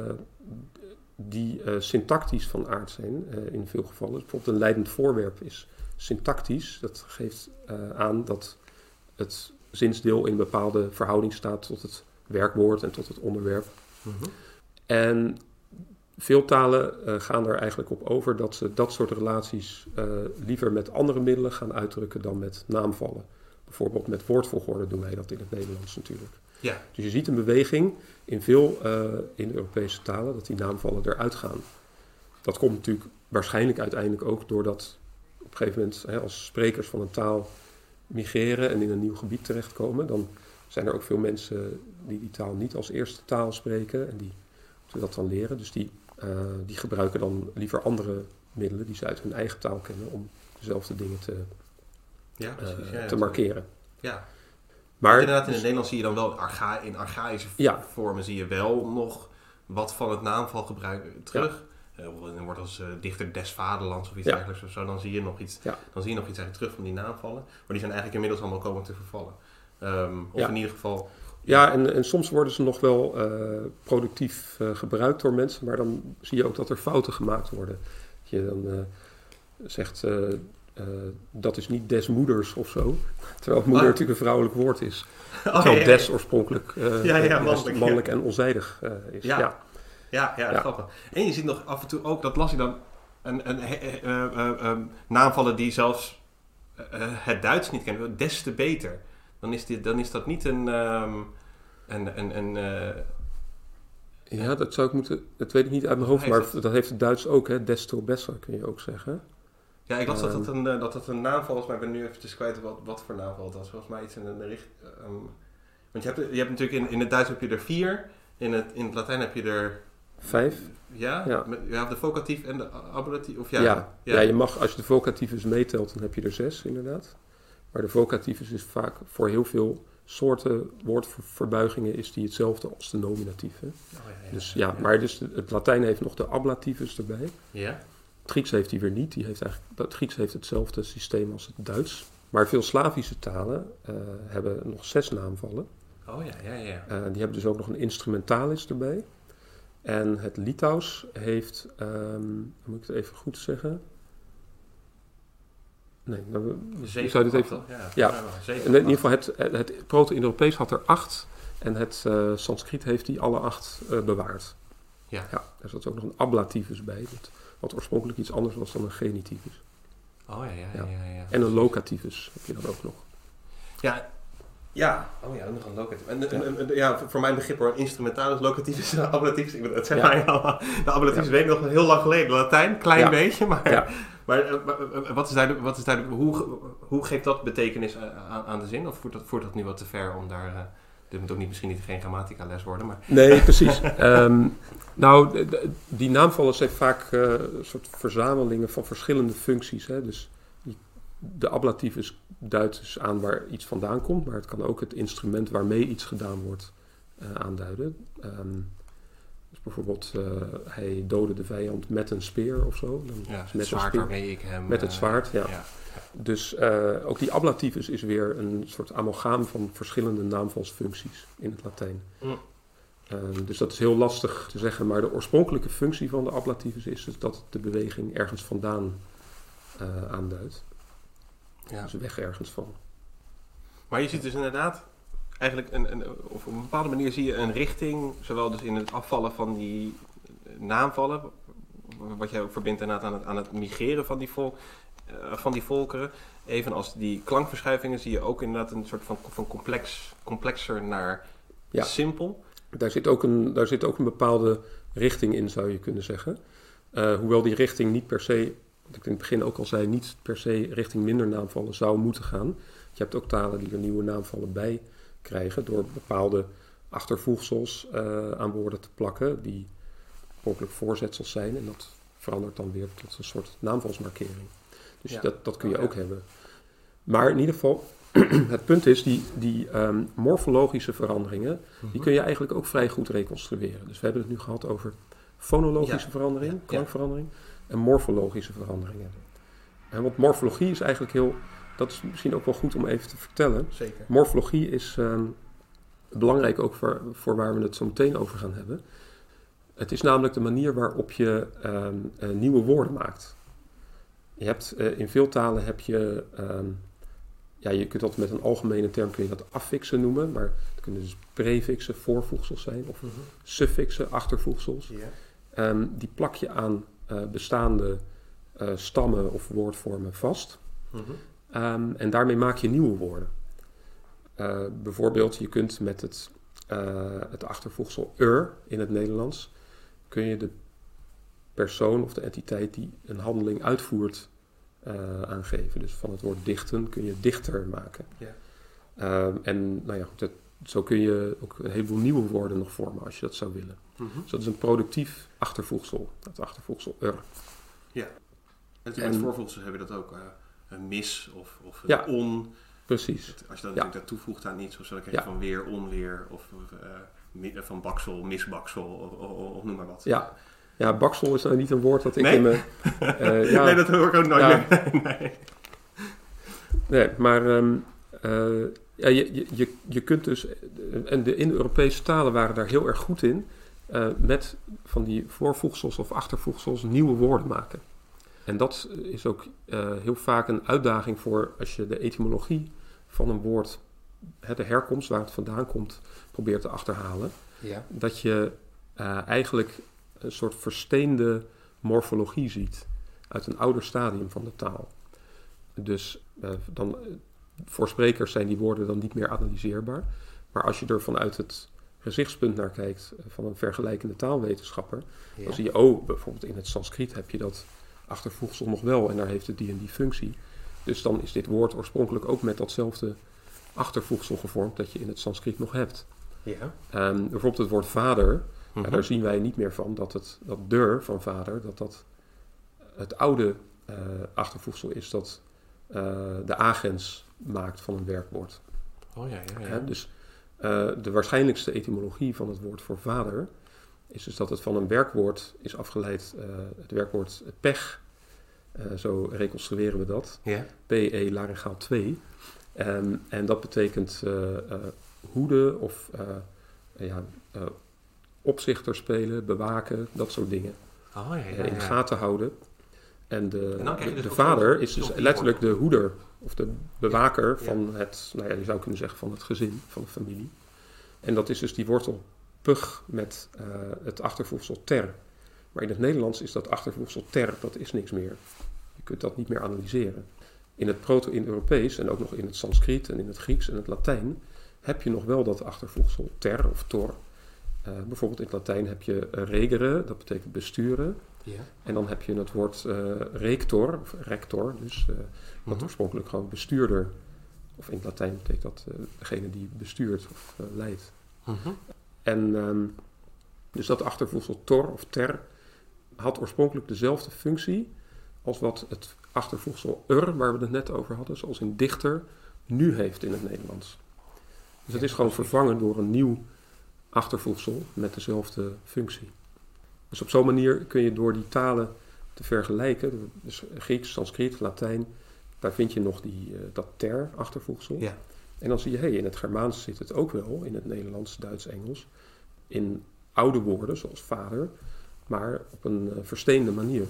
die eh, syntactisch van aard zijn eh, in veel gevallen. Bijvoorbeeld een leidend voorwerp is syntactisch. Dat geeft eh, aan dat het zinsdeel in bepaalde verhouding staat tot het werkwoord en tot het onderwerp. Mhm. En veel talen gaan er eigenlijk op over dat ze dat soort relaties liever met andere middelen gaan uitdrukken dan met naamvallen. Bijvoorbeeld met woordvolgorde doen wij dat in het Nederlands natuurlijk. Ja. Dus je ziet een beweging in veel eh, in Europese talen dat die naamvallen eruit gaan. Dat komt natuurlijk waarschijnlijk uiteindelijk ook doordat op een gegeven moment hè, als sprekers van een taal migreren en in een nieuw gebied terechtkomen, dan zijn er ook veel mensen die die taal niet als eerste taal spreken en die moeten dat dan leren. Dus die, eh, die gebruiken dan liever andere middelen die ze uit hun eigen taal kennen om dezelfde dingen te, Ja, eh, ja, te markeren. Ja. Maar Inderdaad, in het dus- Nederlands zie je dan wel archa in archaïsche Ja. vormen zie je wel nog wat van het naamvalgebruik terug. Bijvoorbeeld in een woord als eh, dichter des vaderlands of iets Ja. dergelijks of zo, dan zie je nog iets, Ja. dan zie je nog iets eigenlijk terug van die naamvallen. Maar die zijn eigenlijk inmiddels allemaal komen te vervallen. Ehm, of Ja. in ieder geval, Ja, en, en soms worden ze nog wel eh, productief gebruikt door mensen, maar dan zie je ook dat er fouten gemaakt worden. Dat je dan zegt, eh, dat is niet des moeders of zo, terwijl moeder Ah. natuurlijk een vrouwelijk woord is. Oh, terwijl ja, ja. des oorspronkelijk eh, Ja, ja, juist mannelijk, mannelijk en onzijdig eh, is. Ja. Ja. Ja, grappig. En je ziet nog af en toe ook, dat las ik dan, een, een, eh, eh, eh, eh, naamvallen die zelfs het Duits niet kennen, des te beter. Dan is, dit, dan is dat niet een, ehm, een, een, een Ja, dat zou ik moeten, dat weet ik niet uit mijn hoofd, maar dat heeft het Duits ook, hè? desto besser kun je ook zeggen. Ja, ik las dat Ehm. het een, eh, dat het een naamval was, maar ik ben nu even kwijt wat, wat voor naamval het was. Volgens mij iets in een richt... ehm, want je hebt, je hebt natuurlijk in, in het Duits heb je er vier, in het, in het Latijn heb je er... Vijf. Ja? Ja. Met, ja, de vocatief en de ablatief, of ja? Ja, ja. je mag, als je de vocativus meetelt, dan heb je er zes inderdaad. Maar de vocativus is vaak voor heel veel soorten woordverbuigingen is die hetzelfde als de nominatief. Hè? Oh, ja, ja, Dus ja, maar dus de- het Latijn heeft nog de ablativus erbij. Ja? Het Grieks heeft die weer niet. Die heeft eigenlijk, het Grieks heeft hetzelfde systeem als het Duits. Maar veel Slavische talen eh, hebben nog zes naamvallen. Oh ja, ja, ja. Eh, die hebben dus ook nog een instrumentalis erbij. En het Litouws heeft, ehm, moet ik het even goed zeggen. Nee, nou, ik zou dit even. Ja, In ieder geval, het, het, Proto-Indo-Europees had er acht. En het eh Sanskriet heeft die alle acht bewaard. Ja. ja. Er zat ook nog een ablativus bij. dat- Wat oorspronkelijk iets anders was dan een genitivus. Oh ja, ja, ja. Ja. ja, ja. En een locativus heb je dan ook nog. Ja, ja. Oh ja, nog een locatief. En, en- en- ja, voor mijn begrip hoor, instrumentalis, locativus, ablatiefs. Ik bedoel, Het zijn Ja. mij allemaal. De ablatiefs weet ik nog heel lang geleden. Latijn, klein Ja. beetje, maar... Ja. Maar eh, maar, eh, wat is duidelijk, wat is duidelijk hoe, hoe geeft dat betekenis eh, aan, aan de zin? Of voert dat, voert dat nu wat te ver om daar... dit moet ook niet, misschien niet geen grammatica les worden, maar... Nee, precies. Ehm, nou, die naamvallen zijn vaak eh, een soort verzamelingen van verschillende functies. Hè? Dus de ablativus duidt dus aan waar iets vandaan komt, maar het kan ook het instrument waarmee iets gedaan wordt eh, aanduiden. Ehm, dus bijvoorbeeld, eh, hij doodde de vijand met een speer of zo. Dan Ja, het met een zwaard speer. waarmee ik hem... Met het zwaard, ja. Dus eh, ook die ablativus is weer een soort amalgaam van verschillende naamvalsfuncties in het Latijn. Mm. Ehm, dus dat is heel lastig te zeggen, maar de oorspronkelijke functie van de ablativus is dus dat de beweging ergens vandaan eh, aanduidt. Ja. Dus weg ergens van. Maar je ziet dus inderdaad eigenlijk een, een, of op een bepaalde manier zie je een richting, zowel dus in het afvallen van die naamvallen, wat jij ook verbindt inderdaad aan het, aan het migreren van die, vol, eh, van die volkeren, evenals die klankverschuivingen zie je ook inderdaad een soort van, van complex, complexer naar Ja. simpel. Daar zit, ook een, daar zit ook een bepaalde richting in, zou je kunnen zeggen. Eh, hoewel die richting niet per se, wat ik in het begin ook al zei, niet per se richting minder naamvallen zou moeten gaan. Je hebt ook talen die er nieuwe naamvallen bij krijgen door bepaalde achtervoegsels uh, aan woorden te plakken, die mogelijk voorzetsels zijn. En dat verandert dan weer tot een soort naamvalsmarkering. Dus Ja. dat, dat kun je Oké. ook hebben. Maar in ieder geval, het punt is, die, die ehm, morfologische veranderingen, Mhm. die kun je eigenlijk ook vrij goed reconstrueren. Dus we hebben het nu gehad over fonologische Ja. verandering, klankverandering, en morfologische veranderingen. En want morfologie is eigenlijk heel, dat is misschien ook wel goed om even te vertellen. Zeker. Morfologie is ehm, belangrijk ook voor, voor waar we het zo meteen over gaan hebben. Het is namelijk de manier waarop je ehm, eh, nieuwe woorden maakt. Je hebt, eh, in veel talen heb je, ehm, ja, je kunt dat met een algemene term kun je dat affixen noemen, maar het kunnen dus prefixen, voorvoegsels zijn, of Mhm. suffixen, achtervoegsels. Ehm, die plak je aan eh, bestaande eh, stammen of woordvormen vast. Mhm. Ehm, en daarmee maak je nieuwe woorden. Bijvoorbeeld, je kunt met het, het achtervoegsel er in het Nederlands, kun je de persoon of de entiteit die een handeling uitvoert eh, aangeven. Dus van het woord dichten kun je dichter maken. Ja. Ehm, en nou ja, goed, dat, zo kun je ook een heleboel nieuwe woorden nog vormen als je dat zou willen. Mhm. Dus dat is een productief achtervoegsel, het achtervoegsel er. En natuurlijk met En- voorvoegsels heb je dat ook. eh, een mis of, of een Ja. on. Precies. Als je dan Ja. dat toevoegt aan iets, of zo, dan krijg je Ja. van weer, onweer, of eh, van baksel, misbaksel, of, of, of noem maar wat. Ja. Ja, baksel is nou niet een woord dat ik Nee? in mijn... eh, ja, Nee, dat hoor ik ook nooit Ja. meer. nee. Nee, maar ehm, eh, ja, je, je- je, je kunt dus, eh, en de Indo-Europese talen waren daar heel erg goed in, eh, met van die voorvoegsels of achtervoegsels nieuwe woorden maken. En dat is ook eh, heel vaak een uitdaging voor als je de etymologie van een woord, hè, de herkomst waar het vandaan komt, probeert te achterhalen. Ja. Dat je eh, eigenlijk een soort versteende morfologie ziet uit een ouder stadium van de taal. Dus eh, dan, eh, voor sprekers zijn die woorden dan niet meer analyseerbaar. Maar als je er vanuit het gezichtspunt naar kijkt eh, van een vergelijkende taalwetenschapper, dan zie je, oh, bijvoorbeeld in het Sanskriet heb je dat achtervoegsel nog wel en daar heeft het die en die functie. Dus dan is dit woord oorspronkelijk ook met datzelfde achtervoegsel gevormd dat je in het Sanskriet nog hebt. Ja. Ehm, bijvoorbeeld het woord vader, Ja, daar zien wij niet meer van dat het dat der van vader, dat dat het oude eh, achtervoegsel is dat eh, de agens maakt van een werkwoord. Oh ja, ja, ja. Dus eh, de waarschijnlijkste etymologie van het woord voor vader is dus dat het van een werkwoord is afgeleid, het werkwoord pech. Zo reconstrueren we dat. Ja. PE laryngaal 2. Ehm, en dat betekent hoeden of ja, opzichter spelen, bewaken, dat soort dingen. Oh ja, ja, Eh, ja. in de gaten houden. En de, En de, dus de vader is dus letterlijk de hoeder of de bewaker van het, nou ja, je zou kunnen zeggen van het gezin, van de familie. En dat is dus die wortel pug met eh, het achtervoegsel ter. Maar in het Nederlands is dat achtervoegsel ter, dat is niks meer. Je kunt dat niet meer analyseren. In het Proto-Indo-Europees en ook nog in het Sanskriet en in het Grieks en het Latijn heb je nog wel dat achtervoegsel ter of tor. Eh, bijvoorbeeld in het Latijn heb je regere, dat betekent besturen. Ja. En dan heb je het woord eh, rector, of rector, dus eh, wat Mhm. oorspronkelijk gewoon bestuurder, of in het Latijn betekent dat eh, degene die bestuurt of eh, leidt. Mhm. En ehm, dus dat achtervoegsel tor of ter had oorspronkelijk dezelfde functie als wat het achtervoegsel er, waar we het net over hadden, zoals in dichter, nu heeft in het Nederlands. Dus het is gewoon vervangen door een nieuw achtervoegsel met dezelfde functie. Dus op zo'n manier kun je door die talen te vergelijken, dus Grieks, Sanskriet, Latijn, daar vind je nog die, eh, dat ter achtervoegsel. Ja. En dan zie je, hé, in het Germaans zit het ook wel, in het Nederlands, Duits, Engels, in oude woorden zoals vader, maar op een eh, versteende manier.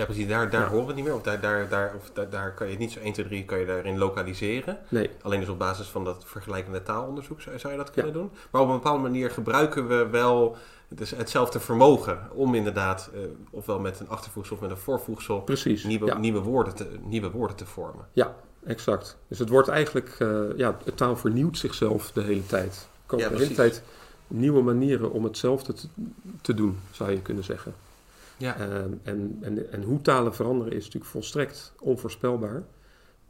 Ja, precies. Daar, daar Ja. horen we het niet meer. Of daar, daar, daar, of daar, daar kan je het niet zo 1, 2, 3 kan je daarin lokaliseren. Nee, Alleen dus op basis van dat vergelijkende taalonderzoek zou, zou je dat kunnen doen. Maar op een bepaalde manier gebruiken we wel dus hetzelfde vermogen om inderdaad, eh, ofwel met een achtervoegsel of met een voorvoegsel, precies. nieuwe, ja, nieuwe, woorden te, nieuwe woorden te vormen. ja, exact. Dus het wordt eigenlijk, eh, ja, de taal vernieuwt zichzelf de hele tijd. Er komen Ja, de hele tijd nieuwe manieren om hetzelfde te, te doen, zou je kunnen zeggen. Ja. Ehm, en, en, en hoe talen veranderen is natuurlijk volstrekt onvoorspelbaar.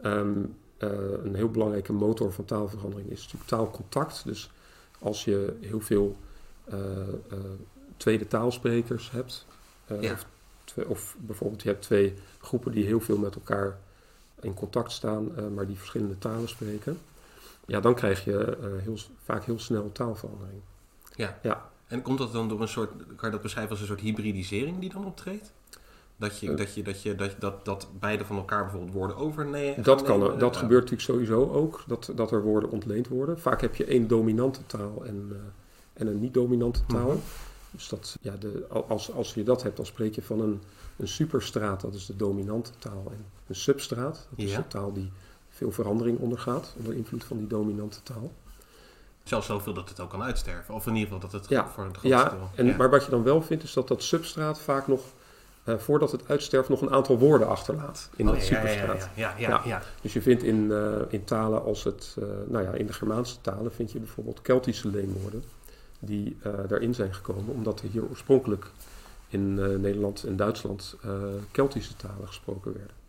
Ehm, eh, een heel belangrijke motor van taalverandering is natuurlijk taalcontact. Dus als je heel veel eh, eh, tweede taalsprekers hebt, Ja. of, twee- of bijvoorbeeld je hebt twee groepen die heel veel met elkaar in contact staan, maar die verschillende talen spreken, ja, dan krijg je heel, vaak heel snel taalverandering. Ja. Ja. En komt dat dan door een soort, kan je dat beschrijven als een soort hybridisering die dan optreedt? Dat, je, Eh. dat, je, dat, je, dat, dat, dat beide van elkaar bijvoorbeeld woorden overnemen? Dat, kan, er- dat Ja. gebeurt natuurlijk sowieso ook, dat, dat er woorden ontleend worden. Vaak heb je één dominante taal en, eh, en een niet-dominante taal. Mhm. Dus dat, ja, de, als, als je dat hebt, dan spreek je van een, een superstraat, dat is de dominante taal. En een substraat, dat is Ja. de taal die veel verandering ondergaat onder invloed van die dominante taal. Zelfs zoveel dat het ook kan uitsterven. Of in ieder geval dat het Ja. voor het grootste Ja, deel... en, ja. maar wat je dan wel vindt, is dat dat substraat vaak nog, eh, voordat het uitsterft, nog een aantal woorden achterlaat in Oh, dat ja, superstraat. Ja, ja, ja, Ja. ja. Dus je vindt in, eh, in talen als het, eh, nou ja, in de Germaanse talen vind je bijvoorbeeld Keltische leenwoorden die daarin zijn gekomen, omdat er hier oorspronkelijk in Nederland en Duitsland Keltische talen gesproken werden.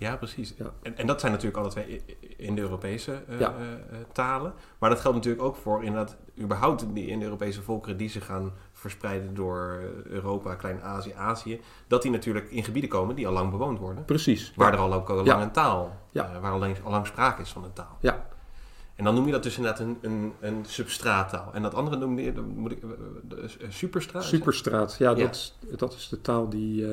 Ja, precies. Ja. En, en dat zijn natuurlijk alle twee i- i- Indo-Europese eh, Ja. eh, eh, talen. Maar dat geldt natuurlijk ook voor inderdaad überhaupt die Indo-Europese volkeren die zich gaan verspreiden door Europa, Klein-Azië, Azië. Dat die natuurlijk in gebieden komen die al lang bewoond worden. Precies. Waar ja. er al ook al lang een taal, Ja. eh, waar al lang, al lang sprake is van een taal. Ja. En dan noem je dat dus inderdaad een, een, een substraattaal. En dat andere noem je, dan moet ik, superstraat? Superstraat, ja. Dat, is, dat is de taal die,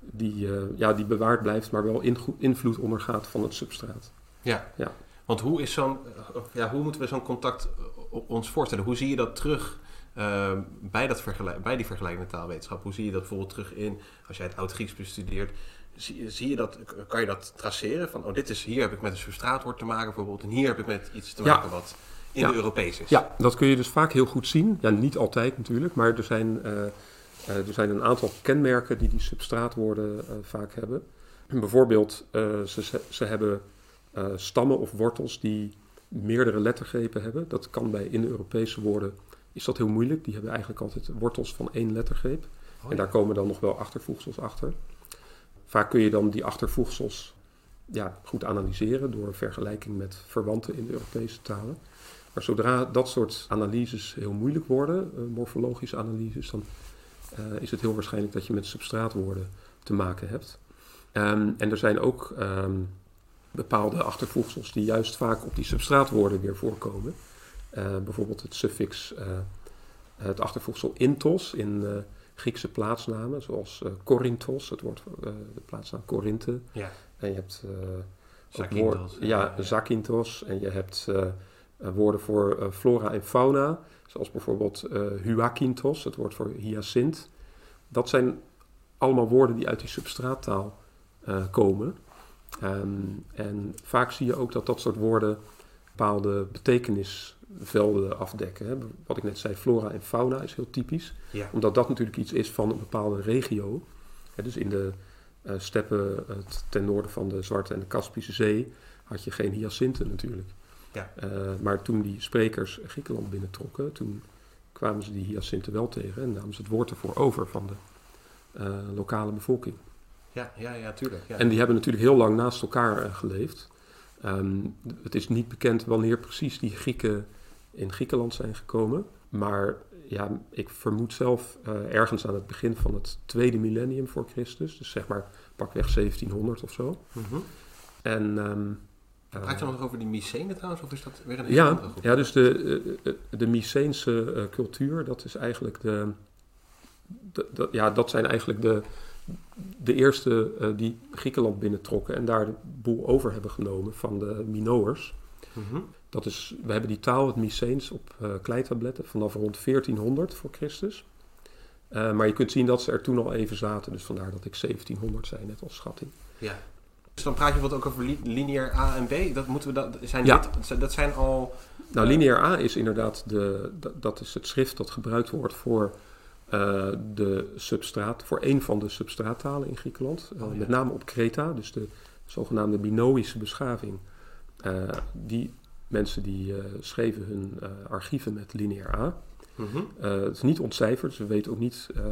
die, eh, ja, die bewaard blijft, maar wel ingo- invloed ondergaat van het substraat. Ja. Ja. Want hoe, is zo'n, eh, ja, hoe moeten we zo'n contact eh, ons voorstellen? Hoe zie je dat terug bij, dat bij die vergelijkende taalwetenschap? Hoe zie je dat bijvoorbeeld terug in, als jij het Oud-Grieks bestudeert, zie, zie je dat, kan je dat traceren? Van, oh, dit is, hier heb ik met een substraatwoord te maken bijvoorbeeld, en hier heb ik met iets te Ja. maken wat in Ja. de Europees is. Ja, dat kun je dus vaak heel goed zien. Ja, niet altijd natuurlijk, maar er zijn, er zijn een aantal kenmerken die die substraatwoorden eh, vaak hebben. Bijvoorbeeld, eh, ze, ze, hebben eh, stammen of wortels die meerdere lettergrepen hebben. Dat kan bij in-Europese woorden, is dat heel moeilijk. Die hebben eigenlijk altijd wortels van één lettergreep. Oh, En daar komen dan nog wel achtervoegsels achter. Vaak kun je dan die achtervoegsels ja, goed analyseren door vergelijking met verwanten in de Europese talen. Maar zodra dat soort analyses heel moeilijk worden, eh, morfologische analyses, dan eh, is het heel waarschijnlijk dat je met substraatwoorden te maken hebt. Ehm, en er zijn ook ehm, bepaalde achtervoegsels die juist vaak op die substraatwoorden weer voorkomen. Eh, bijvoorbeeld het suffix, eh, het achtervoegsel intos in Griekse plaatsnamen, zoals Corinthos, het woord, de plaatsnaam Corinthe. Ja. En je hebt ook Zakynthos, woord- ja, ja. Zakynthos. En je hebt woorden voor flora en fauna, zoals bijvoorbeeld eh Huakinthos, het woord voor hyacint. Dat zijn allemaal woorden die uit die substraattaal eh, komen. Ehm, en vaak zie je ook dat dat soort woorden bepaalde betekenisvelden afdekken. Hè. Wat ik net zei, flora en fauna is heel typisch Ja. omdat dat natuurlijk iets is van een bepaalde regio. Hè, dus in de eh, steppen ten noorden van de Zwarte en de Kaspische Zee had je geen hyacinten natuurlijk. Ja. Eh, maar toen die sprekers Griekenland binnentrokken, toen kwamen ze die hyacinten wel tegen en namen ze het woord ervoor over van de eh, lokale bevolking. Ja, ja, ja, tuurlijk. Ja. En die hebben natuurlijk heel lang naast elkaar eh, geleefd. Ehm, het is niet bekend wanneer precies die Grieken in Griekenland zijn gekomen. Maar ja, ik vermoed zelf ergens aan het begin van het tweede millennium voor Christus. Dus zeg maar pakweg 1700 of zo. Mhm. En, ehm, eh, Praat je nog over die Mycenen trouwens, of is dat weer een hele ja, groep? ja, dus de, eh, eh, de Myceense eh, cultuur, dat is eigenlijk de, de- de- ja, dat zijn eigenlijk de, de eerste eh, die Griekenland binnentrokken en daar de boel over hebben genomen van de Minoërs. Mhm. Dat is, we hebben die taal, het Myceens, op eh, kleitabletten vanaf rond 1400 voor Christus. Eh, maar je kunt zien dat ze er toen al even zaten, dus vandaar dat ik 1700 zei, net als schatting. Ja. Dus dan praat je wat ook over li- lineair A en B. Dat moeten we dat zijn Ja. dit, dat zijn al. Nou, lineair A is inderdaad de, dat, is het schrift dat gebruikt wordt voor eh, de substraat, voor een van de substraattalen in Griekenland. Eh, Oh, ja. Met name op Kreta, dus de zogenaamde Minoïsche beschaving. Eh, die mensen die eh, schreven hun eh, archieven met lineair A. Mhm. Eh, het is niet ontcijferd, dus we weten ook niet, eh,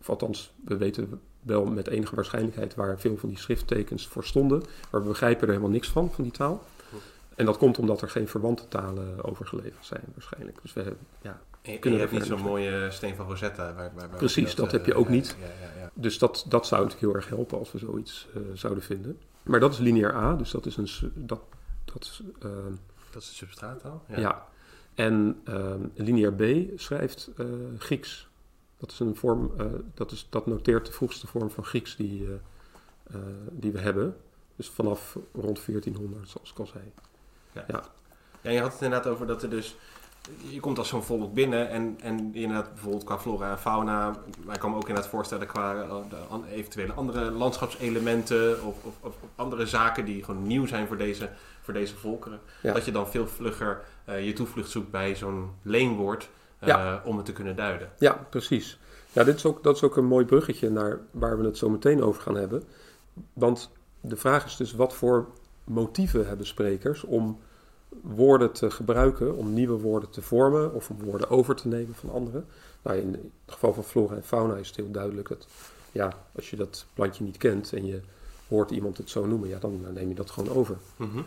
of althans, we weten wel met enige waarschijnlijkheid waar veel van die schrifttekens voor stonden. Maar we begrijpen er helemaal niks van, van die taal. En dat komt omdat er geen verwante talen overgeleverd zijn, waarschijnlijk. Dus we hebben, ja, En je, hebt niet zo'n mooie steen van Rosetta. Waar, waar, waar Precies, dat heb je eh, ook ja, niet. Ja, ja, ja. dus dat, dat zou natuurlijk heel erg helpen als we zoiets eh, zouden vinden. Maar dat is lineair A, dus dat is een. Dat, dat, is, ehm, Dat is de substraattaal? ja. En ehm lineair B schrijft eh, Grieks. Dat, is een vorm, eh, dat, is, dat noteert de vroegste vorm van Grieks die, eh, eh, die we hebben. Dus vanaf rond 1400, zoals ik al zei. Ja, je had het inderdaad over dat er dus... Je komt als zo'n volk binnen en, en inderdaad bijvoorbeeld qua flora en fauna... Maar ik kan me ook inderdaad voorstellen qua eventuele andere landschapselementen... Of, of, of andere zaken die gewoon nieuw zijn voor deze, voor deze volkeren. Ja. Dat je dan veel vlugger je toevlucht zoekt bij zo'n leenwoord... eh, Ja. om het te kunnen duiden. Ja, precies. Ja, dit is ook, dat is ook een mooi bruggetje naar waar we het zo meteen over gaan hebben. Want de vraag is dus wat voor motieven hebben sprekers om woorden te gebruiken, om nieuwe woorden te vormen of om woorden over te nemen van anderen. Nou, in het geval van flora en fauna is het heel duidelijk dat ja, als je dat plantje niet kent en je hoort iemand het zo noemen, ja, dan neem je dat gewoon over. Mhm.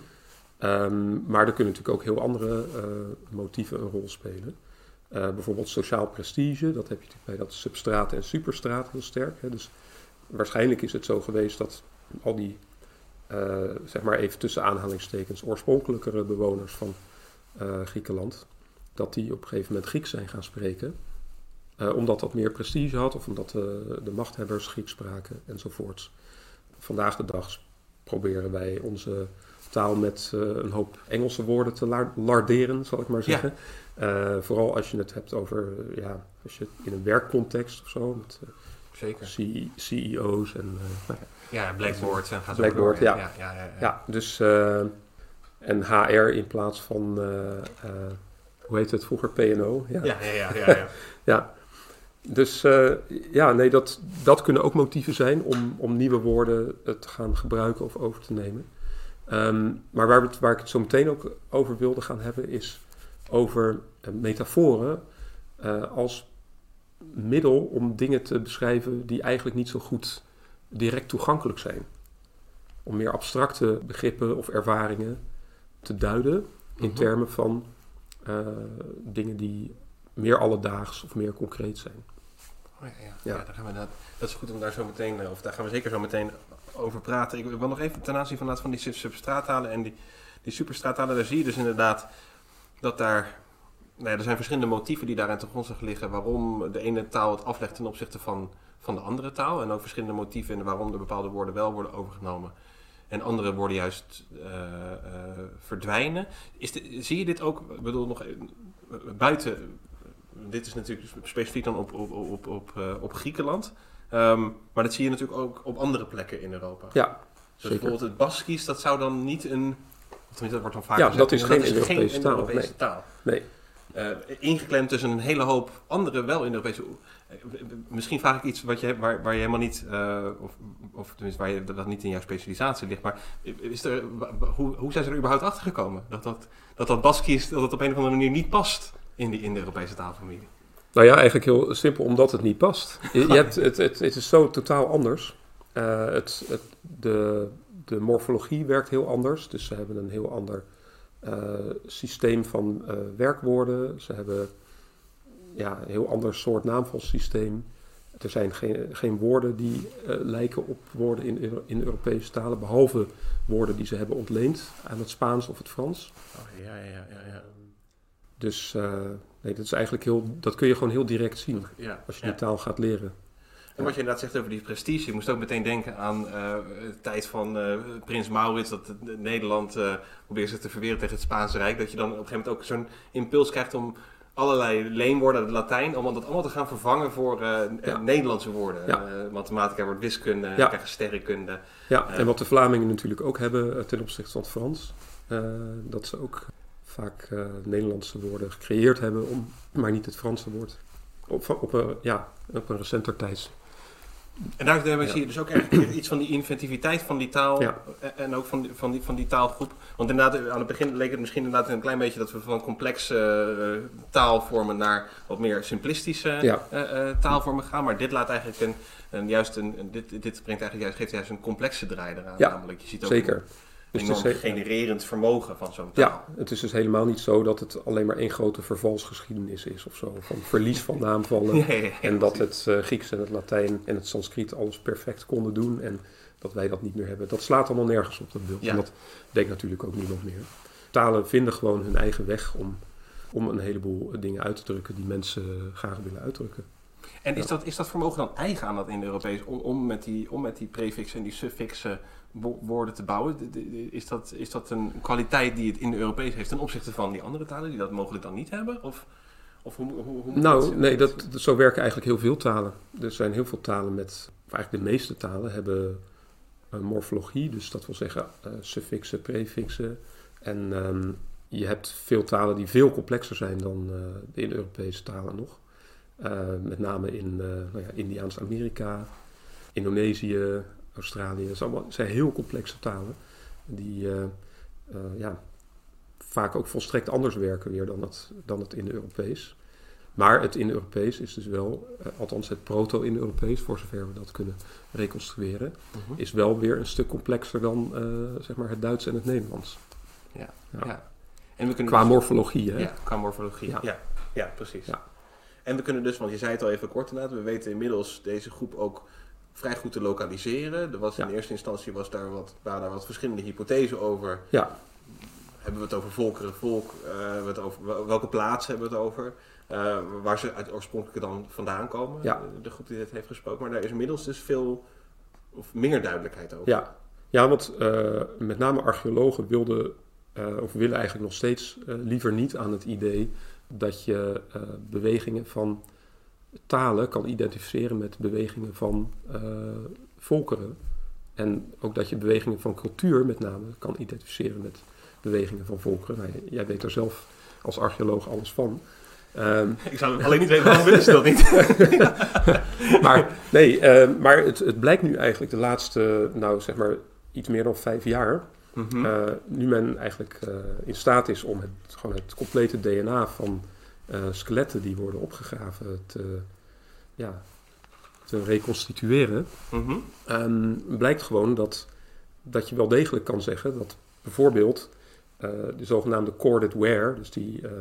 Ehm, maar er kunnen natuurlijk ook heel andere eh, motieven een rol spelen. Eh, bijvoorbeeld sociaal prestige, dat heb je bij dat substraat en superstraat heel sterk. Hè. Dus waarschijnlijk is het zo geweest dat al die, eh, zeg maar even tussen aanhalingstekens, oorspronkelijkere bewoners van eh, Griekenland, dat die op een gegeven moment Grieks zijn gaan spreken. Omdat dat meer prestige had of omdat de, de machthebbers Grieks spraken enzovoorts. Vandaag de dag proberen wij onze taal met een hoop Engelse woorden te lar- larderen, zal ik maar zeggen. Eh, vooral als je het hebt over, ja, als je in een werkcontext of zo, met eh, Zeker. C- CEO's en eh, nou ja, Blackboard en gaat zo Blackboard, door. ja. ja, ja, ja, dus en HR in plaats van, hoe heet het vroeger, PNO? Ja, Ja, ja, ja, ja, ja. Ja. Dus ja, nee, dat, dat kunnen ook motieven zijn om, om nieuwe woorden te gaan gebruiken of over te nemen. Ehm, maar waar, het, waar ik het zo meteen ook over wilde gaan hebben, is over eh, metaforen eh, als middel om dingen te beschrijven die eigenlijk niet zo goed direct toegankelijk zijn. Om meer abstracte begrippen of ervaringen te duiden in Mhm. termen van eh, dingen die meer alledaags of meer concreet zijn. Oh, ja, ja. Ja. Ja, daar gaan we dat, dat is goed om daar zo meteen, of daar gaan we zeker zo meteen over praten. Ik wil nog even ten aanzien van, van die sub- substraattalen en die, die superstraattalen, daar zie je dus inderdaad dat daar, nou ja, er zijn verschillende motieven die daarin te grondslag liggen waarom de ene taal het aflegt ten opzichte van, van de andere taal. En ook verschillende motieven in waarom er bepaalde woorden wel worden overgenomen. En andere woorden juist eh, eh, verdwijnen. Is de- zie je dit ook, ik bedoel nog even, buiten dit is natuurlijk specifiek dan op, op, op, op, eh, op Griekenland. Ehm, maar dat zie je natuurlijk ook op andere plekken in Europa. Ja, dus bijvoorbeeld het Baskisch, dat zou dan niet een... Of dat wordt dan vaak Ja, gezegd, dat is geen Europese taal, Europese nee. taal. Nee. Eh, ingeklemd tussen een hele hoop andere wel Europese... eh, Misschien vraag ik iets wat je, waar, waar je helemaal niet... eh, of, of tenminste, waar je, dat niet in jouw specialisatie ligt. Maar is er, hoe, hoe zijn ze er überhaupt achter gekomen? Dat dat, dat, dat Baskisch dat het op een of andere manier niet past in, die, in de Europese taalfamilie. Nou ja, eigenlijk heel simpel, omdat het niet past. Je, je hebt, het, het, het is zo totaal anders. Het, het, de, de morfologie werkt heel anders. Dus ze hebben een heel ander eh, systeem van eh, werkwoorden. Ze hebben ja, een heel ander soort naamvalsysteem. Er zijn geen, geen woorden die eh, lijken op woorden in, in Europese talen, behalve woorden die ze hebben ontleend aan het Spaans of het Frans. Oh, ja, ja, ja, ja. Dus nee, dat, is eigenlijk heel, dat kun je gewoon heel direct zien ja. als je ja. die taal gaat leren. En wat je inderdaad zegt over die prestige, je moest ook meteen denken aan eh, de tijd van eh, Prins Maurits, dat Nederland eh probeert zich te verweren tegen het Spaanse Rijk. Dat je dan op een gegeven moment ook zo'n impuls krijgt om allerlei leenwoorden uit het Latijn, om dat allemaal te gaan vervangen voor Ja. Nederlandse woorden. Ja. Mathematica wordt wiskunde, Ja. sterrenkunde. Ja, en wat de Vlamingen natuurlijk ook hebben ten opzichte van het Frans, dat ze ook vaak Nederlandse woorden gecreëerd hebben, om, maar niet het Franse woord. Op, op, een, ja, op een recenter tijds. En daar Ja. zie je dus ook eigenlijk iets van die inventiviteit van die taal Ja. en- ook van die, van, die, van die taalgroep. Want inderdaad, aan het begin leek het misschien inderdaad een klein beetje dat we van complexe eh, taalvormen naar wat meer simplistische Ja. eh, eh, taalvormen gaan. Maar dit laat eigenlijk een, een juist een, dit, dit brengt eigenlijk juist, geeft juist een complexe draai eraan. Ja, namelijk, je ziet ook Zeker. een Dus het is enorm genererend vermogen van zo'n taal. Ja, het is dus helemaal niet zo dat het alleen maar één grote vervalsgeschiedenis is of zo. Van verlies van naamvallen. En dat het eh, Grieks en het Latijn en het Sanskriet alles perfect konden doen. En dat wij dat niet meer hebben. Dat slaat allemaal nergens op dat beeld. Ja. En dat denkt natuurlijk ook niemand meer. Talen vinden gewoon hun eigen weg om, om een heleboel dingen uit te drukken die mensen graag willen uitdrukken. En is, dat, is dat vermogen dan eigen aan dat Indo-Europees om, om, met die, om met die prefixen en die suffixen woorden te bouwen? De- de- de- Is dat, is dat een kwaliteit die het Indo-Europees heeft ten opzichte van die andere talen die dat mogelijk dan niet hebben? Of, of hoe, hoe, Nou, nee, dat, zo werken eigenlijk heel veel talen. Er zijn heel veel talen met, of eigenlijk de meeste talen hebben een morfologie. Dus dat wil zeggen eh, suffixen, prefixen. En ehm, je hebt veel talen die veel complexer zijn dan eh, de Indo-Europese talen nog. Eh, met name in eh nou ja, Indiaans-Amerika, Indonesië, Australië. Zijn, allemaal, zijn heel complexe talen die eh, eh, ja, vaak ook volstrekt anders werken weer dan het, dan het Indo-Europees. Maar het Indo-Europees is dus wel, eh, althans het proto-Indo-Europees, voor zover we dat kunnen reconstrueren, Mhm. is wel weer een stuk complexer dan zeg maar het Duits en het Nederlands. Ja. Ja. Ja. En we kunnen Qua dus- morfologie, hè? Ja, qua morfologie. Ja, Ja. ja. precies. Ja. En we kunnen dus, want je zei het al even kort inderdaad, we weten inmiddels deze groep ook vrij goed te lokaliseren. Er was in Ja. eerste instantie was daar wat, waren daar wat verschillende hypothesen over. Ja. Hebben we het over volkeren, volk, eh, we het over, wel- welke plaatsen hebben we het over? Eh, waar ze uit oorspronkelijk dan vandaan komen, Ja. eh, de groep die dit heeft gesproken. Maar daar is inmiddels dus veel, of meer duidelijkheid over. Ja, ja want met name archeologen wilden, of willen eigenlijk nog steeds liever niet aan het idee dat je bewegingen van talen kan identificeren met bewegingen van eh, volkeren. En ook dat je bewegingen van cultuur met name kan identificeren met bewegingen van volkeren. Nou, jij weet er zelf als archeoloog alles van. Ehm, Ik zou alleen niet weten waarom willen ze dat niet. maar nee, eh, maar het, het blijkt nu eigenlijk de laatste, nou zeg maar iets meer dan vijf jaar, Mhm. eh, nu men eigenlijk eh, in staat is om het, gewoon het complete DNA van skeletten die worden opgegraven te, ja, te reconstitueren, Mhm. ehm, blijkt gewoon dat, dat je wel degelijk kan zeggen dat bijvoorbeeld eh, de zogenaamde corded ware, dus die, eh,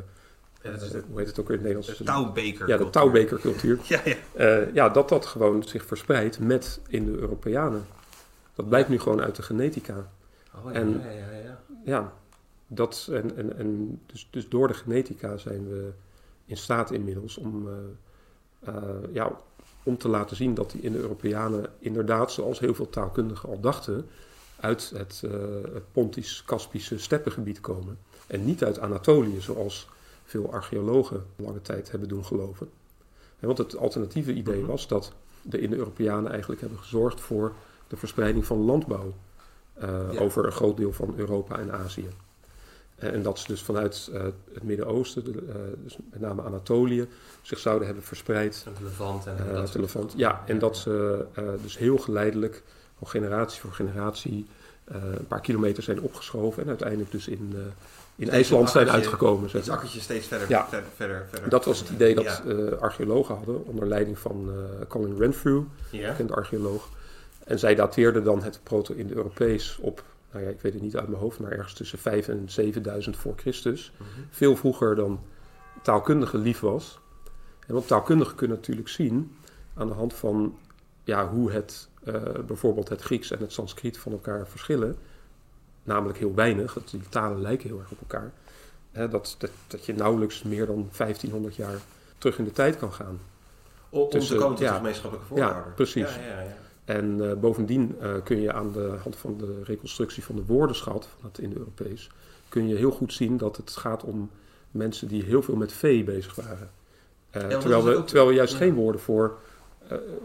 Ja, eh, de, hoe heet het ook weer in het de Nederlands? touwbeker. Ja, de touwbekercultuur. Ja, ja. Eh, ja, dat dat gewoon zich verspreidt met in de Europeanen. Dat blijkt nu gewoon uit de genetica. Oh, En- ja, ja, ja. Ja, dat, en, en, en dus, dus door de genetica zijn we in staat inmiddels om, eh, eh, ja, om te laten zien dat die in de Europeanen inderdaad, zoals heel veel taalkundigen al dachten, uit het, eh, het Pontisch-Kaspische steppengebied komen. En niet uit Anatolië, zoals veel archeologen lange tijd hebben doen geloven. En want het alternatieve idee Mhm. was dat de Indo-Europeanen eigenlijk hebben gezorgd voor de verspreiding van landbouw Ja. over een groot deel van Europa en Azië. Eh, en dat ze dus vanuit eh, het Midden-Oosten, de, eh, dus met name Anatolië, zich zouden hebben verspreid Een levant en dat Levant. Ja, en dat ze dus heel geleidelijk, al generatie voor generatie, een paar kilometer zijn opgeschoven en uiteindelijk dus in, in IJsland een zijn uitgekomen. Zeg Het akkertje steeds verder, Ja. verder, verder, verder. Dat was het idee dat Ja. archeologen hadden onder leiding van Colin Renfrew, Ja. bekend archeoloog. En zij dateerden dan het proto-Indo-Europees op, nou ja, ik weet het niet uit mijn hoofd, maar ergens tussen 5 en 7000 voor Christus. Mhm. Veel vroeger dan taalkundige lief was. En want taalkundigen kunnen natuurlijk zien aan de hand van ja, hoe het, eh, bijvoorbeeld het Grieks en het Sanskriet van elkaar verschillen. Namelijk heel weinig, dat die talen lijken heel erg op elkaar. Hè, dat, dat, dat je nauwelijks meer dan 1500 jaar terug in de tijd kan gaan. Om, om Tussen- te komen tot ja. de gemeenschappelijke voorwaarden. Ja, precies. Ja, ja, ja. En eh, bovendien eh, kun je aan de hand van de reconstructie van de woordenschat van het Indo-Europees, kun je heel goed zien dat het gaat om mensen die heel veel met vee bezig waren. Eh, terwijl, we, ook- terwijl we juist ja. geen woorden voor,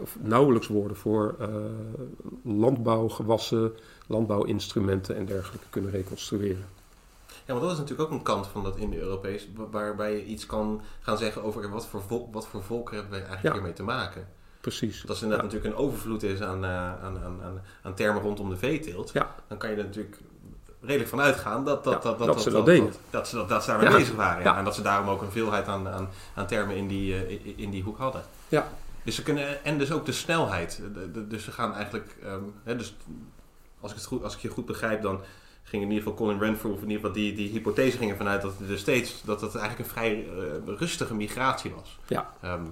of nauwelijks woorden voor landbouwgewassen, landbouwinstrumenten en dergelijke kunnen reconstrueren. Ja, want dat is natuurlijk ook een kant van dat Indo-Europees, wa- waarbij je iets kan gaan zeggen over wat voor, vol- wat voor volkeren hebben we eigenlijk Ja. hiermee te maken. Precies. Want als er inderdaad natuurlijk een overvloed is aan, uh, aan, aan, aan, aan termen rondom de veeteelt, Ja. dan kan je er natuurlijk redelijk van uitgaan dat, dat, Ja, dat, dat ze dat deden. Dat, ze, dat, dat ze daarmee bezig waren. En dat ze daarom ook een veelheid aan, aan, aan termen in die, eh, in, die hoek hadden. Ja. Dus ze kunnen, en dus ook de snelheid. De- de- dus ze gaan eigenlijk, ehm, hè, dus als ik, het goed, als ik je goed begrijp, dan ging in ieder geval Colin Renfrew, of in ieder geval die, die hypothese ging ervan uit dat het er steeds, dat het eigenlijk een vrij eh, rustige migratie was. Ja. Ehm,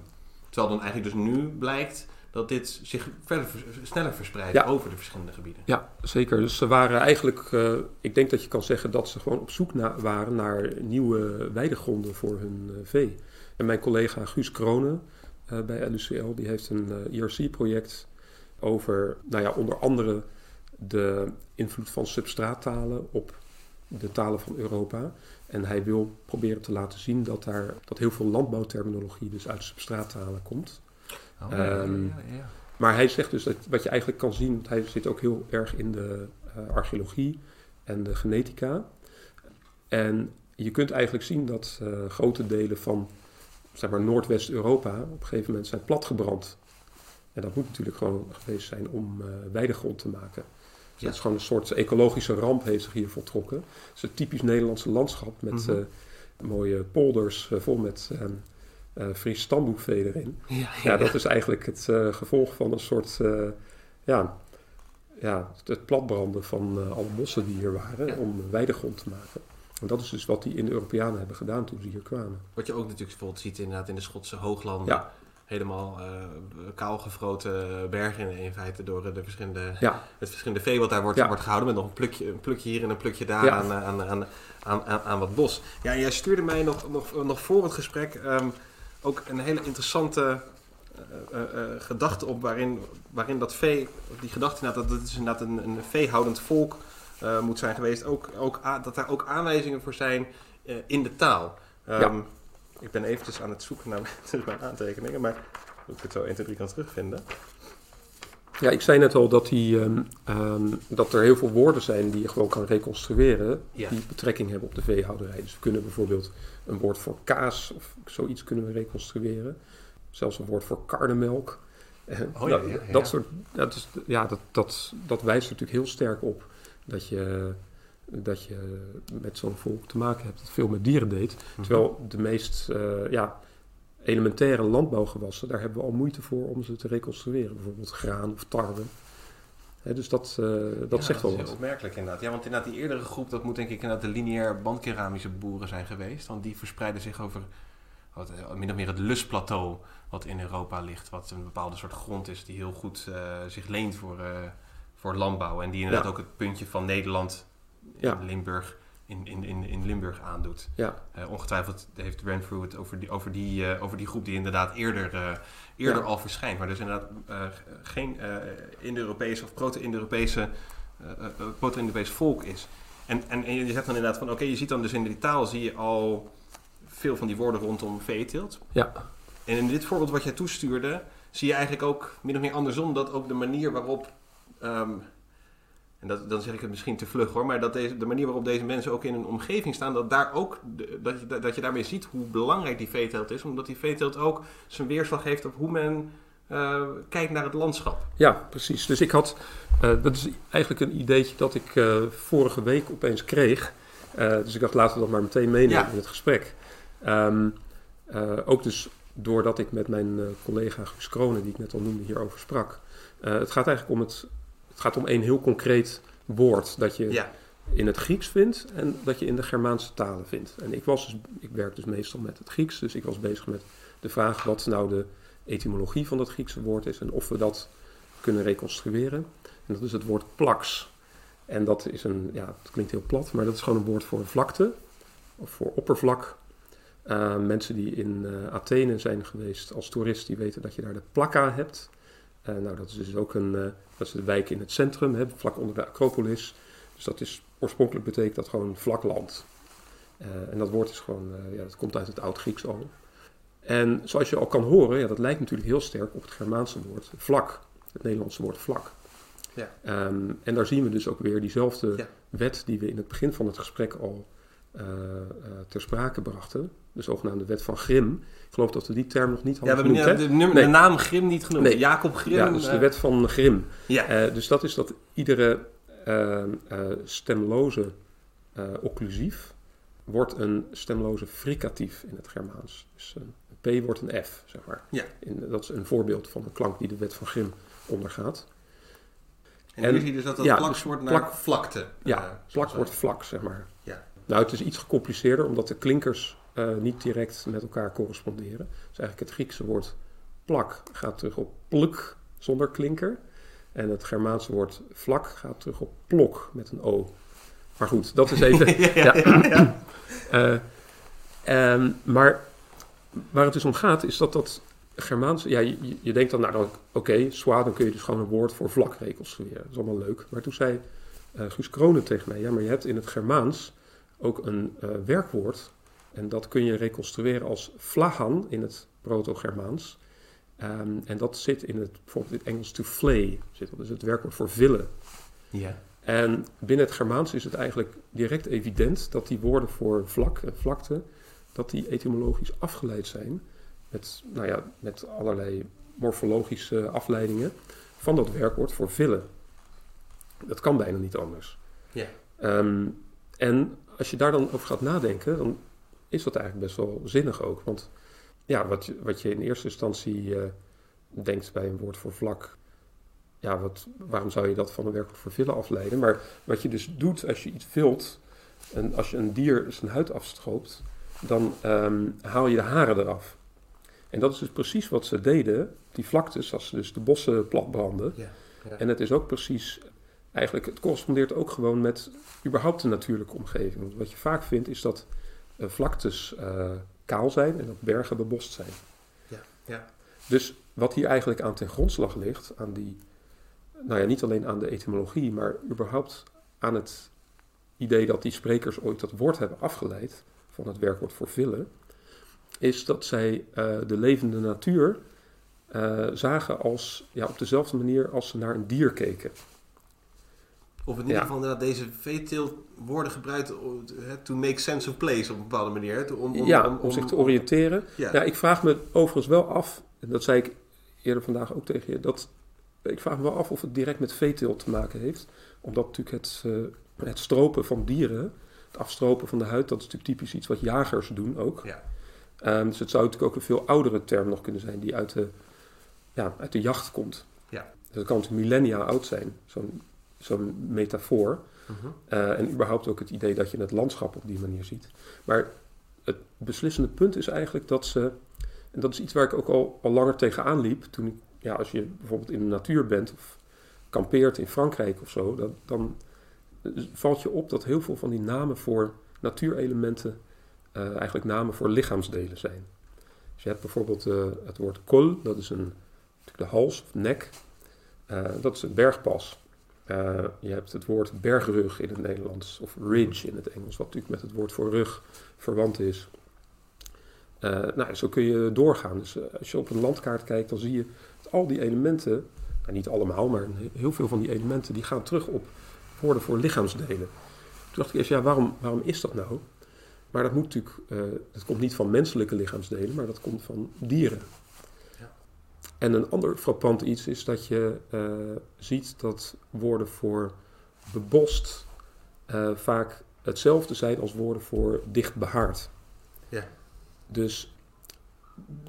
terwijl dan eigenlijk dus nu blijkt dat dit zich verder sneller verspreidt Ja. over de verschillende gebieden. Ja, zeker. Dus ze waren eigenlijk, eh, ik denk dat je kan zeggen dat ze gewoon op zoek na- waren naar nieuwe weidegronden voor hun eh, vee. En mijn collega Guus Kronen eh, bij LUCL, die heeft een IRC-project over, nou ja, onder andere de invloed van substraattalen op de talen van Europa. En hij wil proberen te laten zien dat, daar, dat heel veel landbouwterminologie dus uit substraattalen komt. Oh, ja, ja, ja, Maar hij zegt dus dat wat je eigenlijk kan zien, hij zit ook heel erg in de eh, archeologie en de genetica. En je kunt eigenlijk zien dat eh, grote delen van zeg maar, Noordwest-Europa op een gegeven moment zijn platgebrand. En dat moet natuurlijk gewoon geweest zijn om eh weidegrond te maken. Dus Ja. dat is gewoon een soort ecologische ramp heeft zich hier voltrokken. Het is een typisch Nederlandse landschap met Mhm. eh, mooie polders eh, vol met eh Fries stamboekvee erin. Ja, Ja, dat is eigenlijk het gevolg van een soort, ja, ja, het platbranden van alle bossen die hier waren Ja. om weidegrond te maken. En dat is dus wat die Indo-Europeanen hebben gedaan toen ze hier kwamen. Wat je ook natuurlijk bijvoorbeeld ziet inderdaad in de Schotse hooglanden. Ja. Helemaal eh kaalgevroten bergen in feite door eh, de verschillende, Ja, het verschillende vee wat daar wordt, Ja. wordt gehouden. Met nog een plukje, een plukje hier en een plukje daar Ja. aan, eh, aan, aan, aan, aan, aan wat bos. Ja, jij stuurde mij nog, nog, nog voor het gesprek ehm, ook een hele interessante gedachte op waarin, waarin dat vee, die gedachte inderdaad dat het is inderdaad een, een veehoudend volk moet zijn geweest. Ook, ook, dat daar ook aanwijzingen voor zijn in de taal. Ja. Ik ben eventjes aan het zoeken naar mijn, aantekeningen, maar hoe ik het zo 1, 2, 3 kan terugvinden. ja ik zei net al dat, die, ehm, ehm, dat er heel veel woorden zijn die je gewoon kan reconstrueren Ja. die betrekking hebben op de veehouderij. Dus we kunnen bijvoorbeeld een woord voor kaas of zoiets kunnen we reconstrueren. Zelfs een woord voor karnemelk. En Oh ja, ja. dat soort, dat, is, ja, dat, dat, dat wijst natuurlijk heel sterk op dat je, dat je met zo'n volk te maken hebt dat veel met dieren deed. Mhm. Terwijl de meest eh, ja, elementaire landbouwgewassen, daar hebben we al moeite voor om ze te reconstrueren. Bijvoorbeeld graan of tarwe. Dus dat, eh, dat Ja, zegt wel is wat. heel opmerkelijk inderdaad. Ja, want inderdaad die eerdere groep, dat moet denk ik inderdaad de lineair bandkeramische boeren zijn geweest. Want die verspreiden zich over wat, eh, min of meer het lustplateau wat in Europa ligt. Wat een bepaalde soort grond is die heel goed zich leent voor, voor landbouw. En die inderdaad Ja. ook het puntje van Nederland, Ja. Limburg, in, in, in, in Limburg aandoet. Ja, Eh, ongetwijfeld heeft Renfrew het over die, over die, eh, over die groep die inderdaad eerder, eh, eerder Ja. al verschijnt. Maar dus inderdaad geen Indo-Europese of proto-Indo-Europese proto-Indo-Europese volk is. En, en, en je zegt dan inderdaad van, oké, je ziet dan dus in die taal zie je al veel van die woorden rondom veeteelt. ja, En in dit voorbeeld wat jij toestuurde, zie je eigenlijk ook min of meer andersom dat ook de manier waarop, ehm, en dat, dan zeg ik het misschien te vlug hoor, maar dat deze, de manier waarop deze mensen ook in een omgeving staan, dat, daar ook, dat, je, dat je daarmee ziet hoe belangrijk die veeteelt is, omdat die veeteelt ook zijn weerslag heeft op hoe men eh, kijkt naar het landschap. ja, precies. Dus ik had, eh, dat is eigenlijk een ideetje dat ik eh, vorige week opeens kreeg. Dus ik dacht, laten we dat maar meteen meenemen Ja. in het gesprek. Ehm, eh, ook dus doordat ik met mijn collega Guus Kronen, die ik net al noemde, hierover sprak. Het gaat eigenlijk om het gaat om één heel concreet woord dat je Ja, in het Grieks vindt en dat je in de Germaanse talen vindt. En ik, was dus, ik werk dus meestal met het Grieks, dus ik was bezig met de vraag wat nou de etymologie van dat Griekse woord is en of we dat kunnen reconstrueren. En dat is het woord plax. En dat is een, ja, het klinkt heel plat, maar dat is gewoon een woord voor vlakte of voor oppervlak. Uh, mensen die in uh, Athene zijn geweest als toerist, die weten dat je daar de Plakka hebt. Uh, nou, dat is dus ook een, dat is de wijk in het centrum, hè, vlak onder de Acropolis. Dus dat is, oorspronkelijk betekent dat gewoon vlak land. Uh, en dat woord is gewoon, ja, dat komt uit het Oud-Grieks al. En zoals je al kan horen, ja, dat lijkt natuurlijk heel sterk op het Germaanse woord vlak. Het Nederlandse woord vlak. Ja. Um, en daar zien we dus ook weer diezelfde ja. wet die we in het begin van het gesprek al eh, eh, ter sprake brachten. De zogenaamde wet van Grimm. Ik geloof dat we die term nog niet Ja, we hadden hebben genoemd, hè? de, nummer- Nee. de naam Grim niet genoemd. Nee. Jacob Grim. Ja, dus de eh, wet van ja. Eh, dus dat is dat iedere stemloze occlusief wordt een stemloze fricatief in het Germaans. Dus een P wordt een F, zeg maar. Ja. In, dat is een voorbeeld van een klank die de wet van Grimm ondergaat. en hier zie je dus dat dat ja, plaks dus wordt naar plak- vlakte. Ja, plak wordt vlak, zeg maar. Ja. Nou, het is iets gecompliceerder, omdat de klinkers eh, niet direct met elkaar corresponderen. Dus eigenlijk het Griekse woord plak gaat terug op pluk zonder klinker. En het Germaanse woord vlak gaat terug op plok met een O. Maar goed, dat is even. ja, ja, ja, ja. Eh, ehm, maar waar het dus om gaat, is dat dat Germaanse... Ja, je, denkt dan, nou, dan- oké, zwaar, dan kun je dus gewoon een woord voor vlak reconstrueren. Dat is allemaal leuk. Maar toen zei eh, Guus Kronen tegen mij, ja, maar je hebt in het Germaans ook een eh, werkwoord. En dat kun je reconstrueren als flahan in het Proto-Germaans. Ehm, en dat zit in het, bijvoorbeeld in het Engels to flay, zit dat, dus het werkwoord voor villen. Ja. En binnen het Germaans is het eigenlijk direct evident dat die woorden voor vlak en vlakte, dat die etymologisch afgeleid zijn met, nou ja, met allerlei morfologische afleidingen van dat werkwoord voor villen. Dat kan bijna niet anders. Ja. Ehm, en als je daar dan over gaat nadenken, dan is dat eigenlijk best wel zinnig ook. Want ja, wat je, wat je in eerste instantie eh, denkt bij een woord voor vlak, ja, wat, waarom zou je dat van een werkwoord voor villen afleiden? Maar wat je dus doet als je iets vilt, en als je een dier zijn huid afstroopt, dan ehm, haal je de haren eraf. En dat is dus precies wat ze deden, die vlaktes, als ze dus de bossen platbranden. Ja, ja. En het is ook precies, eigenlijk, het correspondeert ook gewoon met überhaupt de natuurlijke omgeving. Want wat je vaak vindt is dat eh, vlaktes eh, kaal zijn en dat bergen bebost zijn. Ja, ja. Dus wat hier eigenlijk aan ten grondslag ligt, aan die, nou ja, niet alleen aan de etymologie, maar überhaupt aan het idee dat die sprekers ooit dat woord hebben afgeleid van het werkwoord voor villen, is dat zij eh, de levende natuur zagen als, ja, op dezelfde manier als ze naar een dier keken. Of in ieder geval inderdaad deze veeteelt worden gebruikt om- to make sense of place op een bepaalde manier. Om, om, ja, om, zich te oriënteren. Ja. Ik vraag me overigens wel af, en dat zei ik eerder vandaag ook tegen je, dat ik vraag me wel af of het direct met veeteelt te maken heeft. Omdat natuurlijk het, eh, het stropen van dieren, het afstropen van de huid, dat is natuurlijk typisch iets wat jagers doen ook. Ja. Ehm, dus het zou natuurlijk ook een veel oudere term nog kunnen zijn die uit de, ja, uit de jacht komt. Ja. Dus dat kan natuurlijk millennia oud zijn, zo'n zo'n metafoor. Mhm. Eh, en überhaupt ook het idee dat je het landschap op die manier ziet. Maar het beslissende punt is eigenlijk dat ze. En dat is iets waar ik ook al, al langer tegenaan liep. Toen ik, ja, als je bijvoorbeeld in de natuur bent of kampeert in Frankrijk of zo, dan, dan valt je op dat heel veel van die namen voor natuurelementen eh, eigenlijk namen voor lichaamsdelen zijn. Dus je hebt bijvoorbeeld eh, het woord col, dat is een, de hals of nek. Dat is een bergpas. Eh, je hebt het woord bergrug in het Nederlands, of ridge in het Engels, wat natuurlijk met het woord voor rug verwant is. Eh, nou, zo kun je doorgaan. Dus eh, als je op een landkaart kijkt, dan zie je dat al die elementen, nou, niet allemaal, maar heel veel van die elementen, die gaan terug op woorden voor lichaamsdelen. Toen dacht ik eerst, ja, waarom, waarom is dat nou? Maar dat moet natuurlijk, dat komt niet van menselijke lichaamsdelen, maar dat komt van dieren. En een ander frappant iets is dat je eh, ziet dat woorden voor bebost eh, vaak hetzelfde zijn als woorden voor dicht behaard. Ja. Dus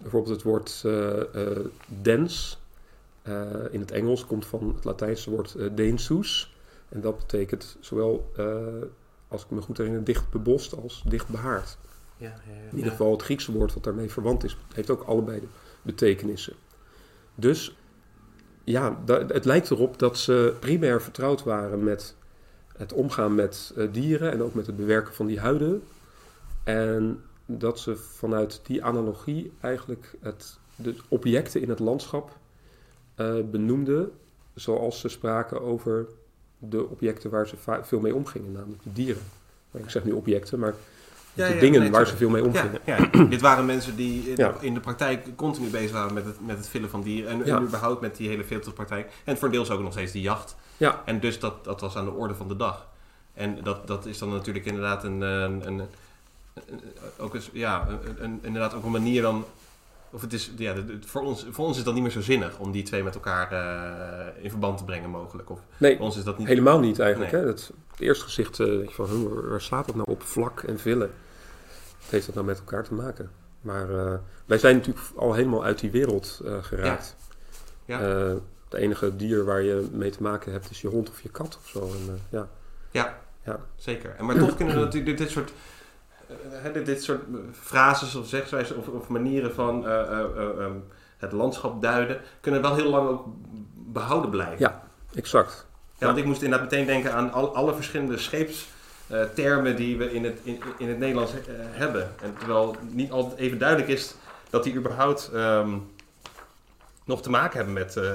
bijvoorbeeld het woord eh, eh, dens in het Engels komt van het Latijnse woord densus. En dat betekent zowel, als ik me goed herinner, dicht bebost als dicht behaard. Ja, ja, ja. In ieder geval het Griekse woord wat daarmee verwant is, heeft ook allebei de betekenissen. Dus ja, het lijkt erop dat ze primair vertrouwd waren met het omgaan met eh, dieren en ook met het bewerken van die huiden. En dat ze vanuit die analogie eigenlijk het, de objecten in het landschap eh, benoemden zoals ze spraken over de objecten waar ze veel mee omgingen, namelijk de dieren. Ik zeg nu objecten, maar de ja, dingen nee, waar ze veel mee omgingen. Ja. Dit waren mensen die in, de praktijk continu bezig waren met het, met het villen van dieren. En, überhaupt met die hele filterpraktijk. En voor deels ook nog steeds die jacht. Ja. En dus dat, dat was aan de orde van de dag. En dat, dat is dan natuurlijk inderdaad een, een, een, een- ook eens, ja, een, inderdaad ook een manier dan. Of het is, ja, voor, ons, voor ons is dat niet meer zo zinnig om die twee met elkaar eh, in verband te brengen, mogelijk. Of Nee, voor ons is dat niet. helemaal niet eigenlijk. Nee. Hè? Het, het eerste gezicht eh, van, waar slaat dat nou op? Vlak en villen. Wat heeft dat nou met elkaar te maken? Maar eh, wij zijn natuurlijk al helemaal uit die wereld eh, geraakt. Ja. Eh, het enige dier waar je mee te maken hebt is je hond of je kat of zo. En, ja. Ja, Ja. zeker. En maar toch kunnen we natuurlijk dit, soort. dit, dit soort frases of zegswijzen of, of manieren van eh, eh, eh, ehm, het landschap duiden, kunnen wel heel lang ook behouden blijven. Ja. Exact. Ja, want ik moest inderdaad meteen denken aan al, alle verschillende scheepstermen die we in het, in, in het Nederlands eh, hebben. En terwijl niet altijd even duidelijk is dat die überhaupt ehm, nog te maken hebben met, eh,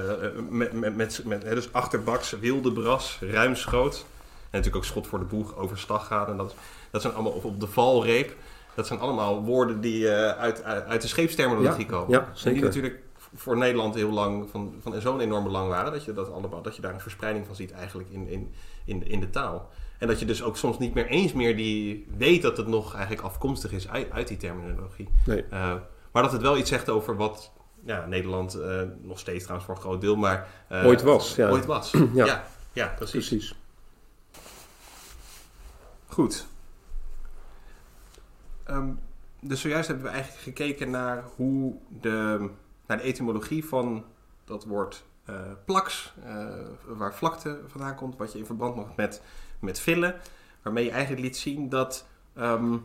met, met, met, met hè, dus achterbaks, wilde bras, ruimschoot. En natuurlijk ook schot voor de boeg, overstag gaan. En dat, dat zijn allemaal, of op de valreep. Dat zijn allemaal woorden die eh, uit, uit, uit de scheepsterminologie Ja, komen. ja, En die zeker. natuurlijk voor Nederland heel lang van, van zo'n enorm belang waren. Dat je, dat, allemaal, dat je daar een verspreiding van ziet eigenlijk in, in, in, in de taal. En dat je dus ook soms niet meer eens meer die weet dat het nog eigenlijk afkomstig is uit, uit die terminologie. Nee. Eh, maar dat het wel iets zegt over wat ja, Nederland eh, nog steeds trouwens voor een groot deel, maar eh, Ooit was, ja. Ooit was. Ja. ja. Ja, precies. Precies. Goed. Ehm, dus zojuist hebben we eigenlijk gekeken naar hoe de, naar de etymologie van dat woord plaks, waar vlakte vandaan komt, wat je in verband maakt met, met villen, waarmee je eigenlijk liet zien dat ehm,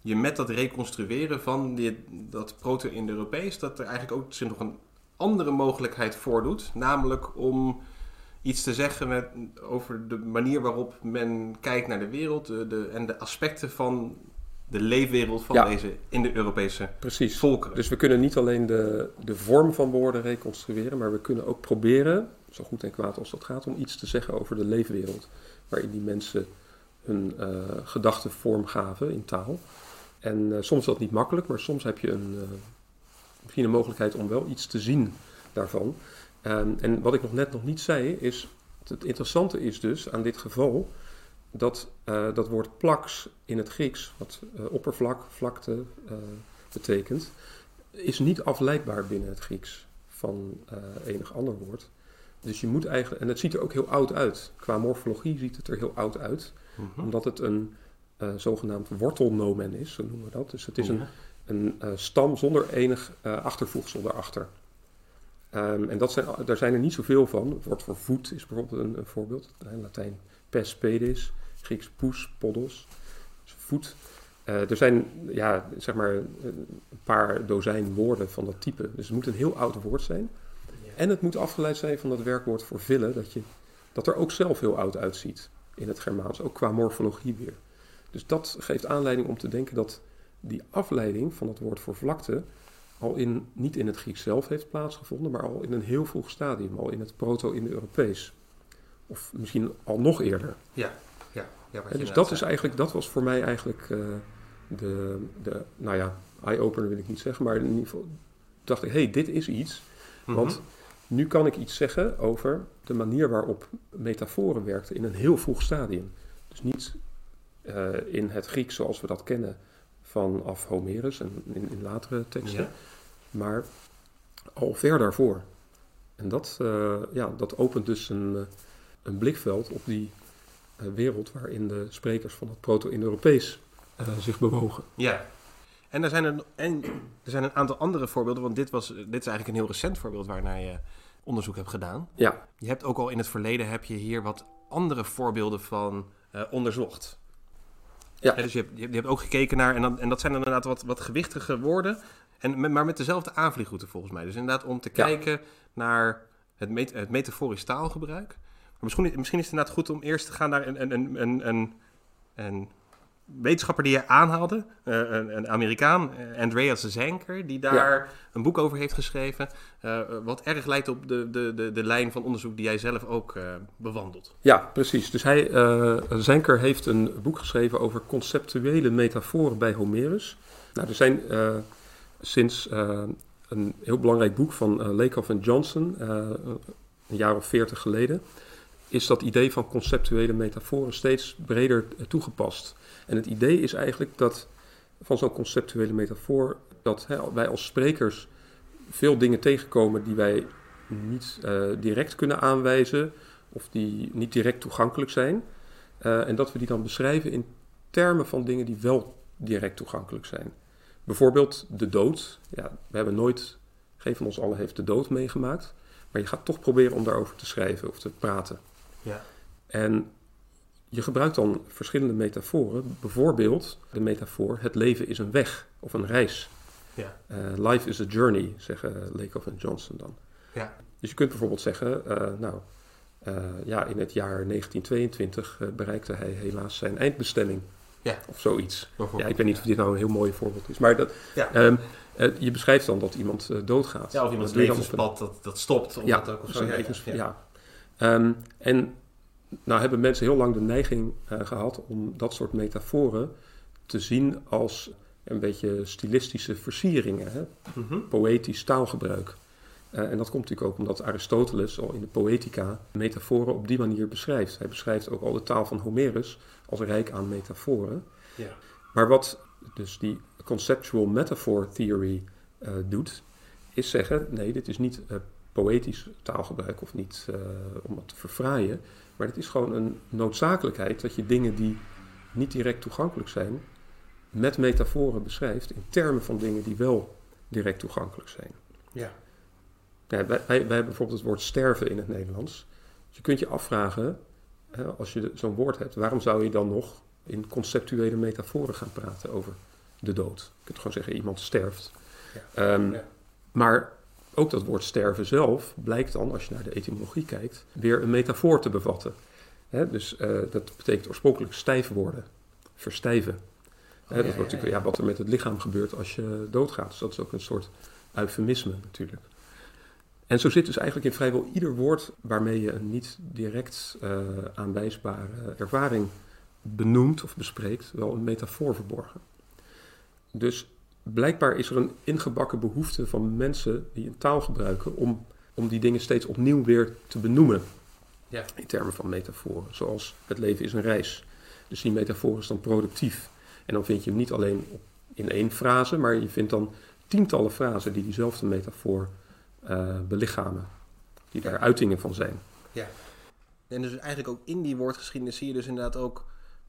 je met dat reconstrueren van die, dat proto-Indo-Europees, dat er eigenlijk ook zich nog een andere mogelijkheid voordoet, namelijk om iets te zeggen met, over de manier waarop men kijkt naar de wereld de, de, en de aspecten van de leefwereld van Ja. deze Indo-Europese Precies. volkeren. Dus we kunnen niet alleen de, de vorm van woorden reconstrueren, maar we kunnen ook proberen, zo goed en kwaad als dat gaat, om iets te zeggen over de leefwereld. Waarin die mensen hun eh, gedachten vorm gaven in taal. En eh, soms is dat niet makkelijk, maar soms heb je een, eh, misschien een mogelijkheid om wel iets te zien daarvan. En, en wat ik nog net nog niet zei, is het interessante is dus aan dit geval dat dat woord plaks in het Grieks, wat oppervlak, vlakte betekent, is niet afleidbaar binnen het Grieks van enig ander woord. Dus je moet eigenlijk, en het ziet er ook heel oud uit. Qua morfologie ziet het er heel oud uit, Mhm. omdat het een eh, zogenaamd wortelnomen is, zo noemen we dat. Dus het is een Ja. een eh, stam zonder enig eh, achtervoegsel daarachter. Ehm, en dat zijn, daar zijn er niet zoveel van. Het woord voor voet is bijvoorbeeld een, een voorbeeld. In Latijn pes pedis, Grieks poes, podos, dus voet. Er zijn ja, zeg maar een paar dozijn woorden van dat type. Dus het moet een heel oud woord zijn. En het moet afgeleid zijn van dat werkwoord voor villen, dat, je, dat er ook zelf heel oud uitziet in het Germaans, ook qua morfologie weer. Dus dat geeft aanleiding om te denken dat die afleiding van het woord voor vlakte al in, niet in het Grieks zelf heeft plaatsgevonden, maar al in een heel vroeg stadium, al in het proto-Indo-Europees. Of misschien al nog eerder. Ja, ja. ja wat je En dus dat, is eigenlijk, dat was voor mij eigenlijk eh, de, de, nou ja, eye-opener wil ik niet zeggen, maar in ieder geval dacht ik, hé, hey, dit is iets. Mhm. Want nu kan ik iets zeggen over de manier waarop metaforen werkten in een heel vroeg stadium. Dus niet eh, in het Grieks zoals we dat kennen vanaf Homerus en in, in latere teksten, Ja. maar al ver daarvoor. En dat, eh, ja, dat opent dus een, eh, een blikveld op die wereld waarin de sprekers van het Proto-Indo-Europees zich bewogen. Ja. En er, zijn een, en er zijn een aantal andere voorbeelden, want dit, was, dit is eigenlijk een heel recent voorbeeld waarnaar je onderzoek hebt gedaan. Ja, Je hebt ook al in het verleden heb je hier wat andere voorbeelden van eh, onderzocht. Ja. Dus je hebt, je hebt- ook gekeken naar, en, dan, en dat zijn dan inderdaad wat, wat gewichtige woorden, en, maar met dezelfde aanvliegroute volgens mij. Dus inderdaad om te Ja. kijken naar het, met, het metaforisch taalgebruik. Maar misschien, misschien is het inderdaad goed om eerst te gaan naar een, een, een, een, een, een wetenschapper die je aanhaalde, eh, een, een Amerikaan, eh, Andreas Zanker, die daar een boek over heeft geschreven, eh, wat erg lijkt op de, de, de, de lijn van onderzoek die jij zelf ook bewandelt. Ja, precies. Dus hij, eh Zenker heeft een boek geschreven over conceptuele metaforen bij Homerus. Nou, er zijn sinds een heel belangrijk boek van Lakoff en Johnson, een jaar of veertig geleden, is dat idee van conceptuele metaforen steeds breder toegepast. En het idee is eigenlijk dat van zo'n conceptuele metafoor, dat hè, wij als sprekers veel dingen tegenkomen die wij niet eh, direct kunnen aanwijzen of die niet direct toegankelijk zijn. Eh, en dat we die dan beschrijven in termen van dingen die wel direct toegankelijk zijn. Bijvoorbeeld de dood. Ja, we hebben nooit, geen van ons allen heeft de dood meegemaakt. Maar je gaat toch proberen om daarover te schrijven of te praten. Ja. En je gebruikt dan verschillende metaforen. Bijvoorbeeld de metafoor het leven is een weg of een reis. Ja. Eh, life is a journey, zeggen Lakoff en Johnson dan. Ja. Dus je kunt bijvoorbeeld zeggen, eh, nou, eh, ja, in het jaar 1922 eh, bereikte hij helaas zijn eindbestemming. Ja. Of zoiets. Ja, ik weet niet of dit nou een heel mooi voorbeeld is. Maar dat, Ja. ehm, eh, je beschrijft dan dat iemand doodgaat. Ja, of iemands levenspad dat, dat stopt. Of ja, dat ook, of zo. ja. ja. Ehm, en nou hebben mensen heel lang de neiging eh, gehad om dat soort metaforen te zien als een beetje stilistische versieringen, hè? Mhm. poëtisch taalgebruik. Eh, en dat komt natuurlijk ook omdat Aristoteles al in de Poëtica metaforen op die manier beschrijft. Hij beschrijft ook al de taal van Homerus als rijk aan metaforen. Ja. Maar wat dus die conceptual metaphor theory eh, doet, is zeggen: nee, dit is niet poëtisch taalgebruik of niet om het te verfraaien, maar het is gewoon een noodzakelijkheid dat je dingen die niet direct toegankelijk zijn, met metaforen beschrijft in termen van dingen die wel direct toegankelijk zijn. Ja. Ja, wij, wij, wij hebben bijvoorbeeld het woord sterven in het Nederlands. Dus je kunt je afvragen, hè, als je zo'n woord hebt, waarom zou je dan nog in conceptuele metaforen gaan praten over de dood? Je kunt gewoon zeggen, iemand sterft. Ja. Ehm, Ja. Maar ook dat woord sterven zelf blijkt dan, als je naar de etymologie kijkt, weer een metafoor te bevatten. Dus eh, dat betekent oorspronkelijk stijf worden, verstijven. Ja, dat wordt ja, natuurlijk ja, wat er met het lichaam gebeurt als je doodgaat. Dus dat is ook een soort eufemisme natuurlijk. En zo zit dus eigenlijk in vrijwel ieder woord waarmee je een niet direct eh, aanwijsbare ervaring benoemt of bespreekt, wel een metafoor verborgen. Dus blijkbaar is er een ingebakken behoefte van mensen die een taal gebruiken om, om die dingen steeds opnieuw weer te benoemen. Ja. In termen van metaforen, zoals het leven is een reis. Dus die metafoor is dan productief. En dan vind je hem niet alleen in één frase, maar je vindt dan tientallen frasen die diezelfde metafoor eh, belichamen. Die daar uitingen van zijn. En dus eigenlijk ook in die woordgeschiedenis zie je dus inderdaad ook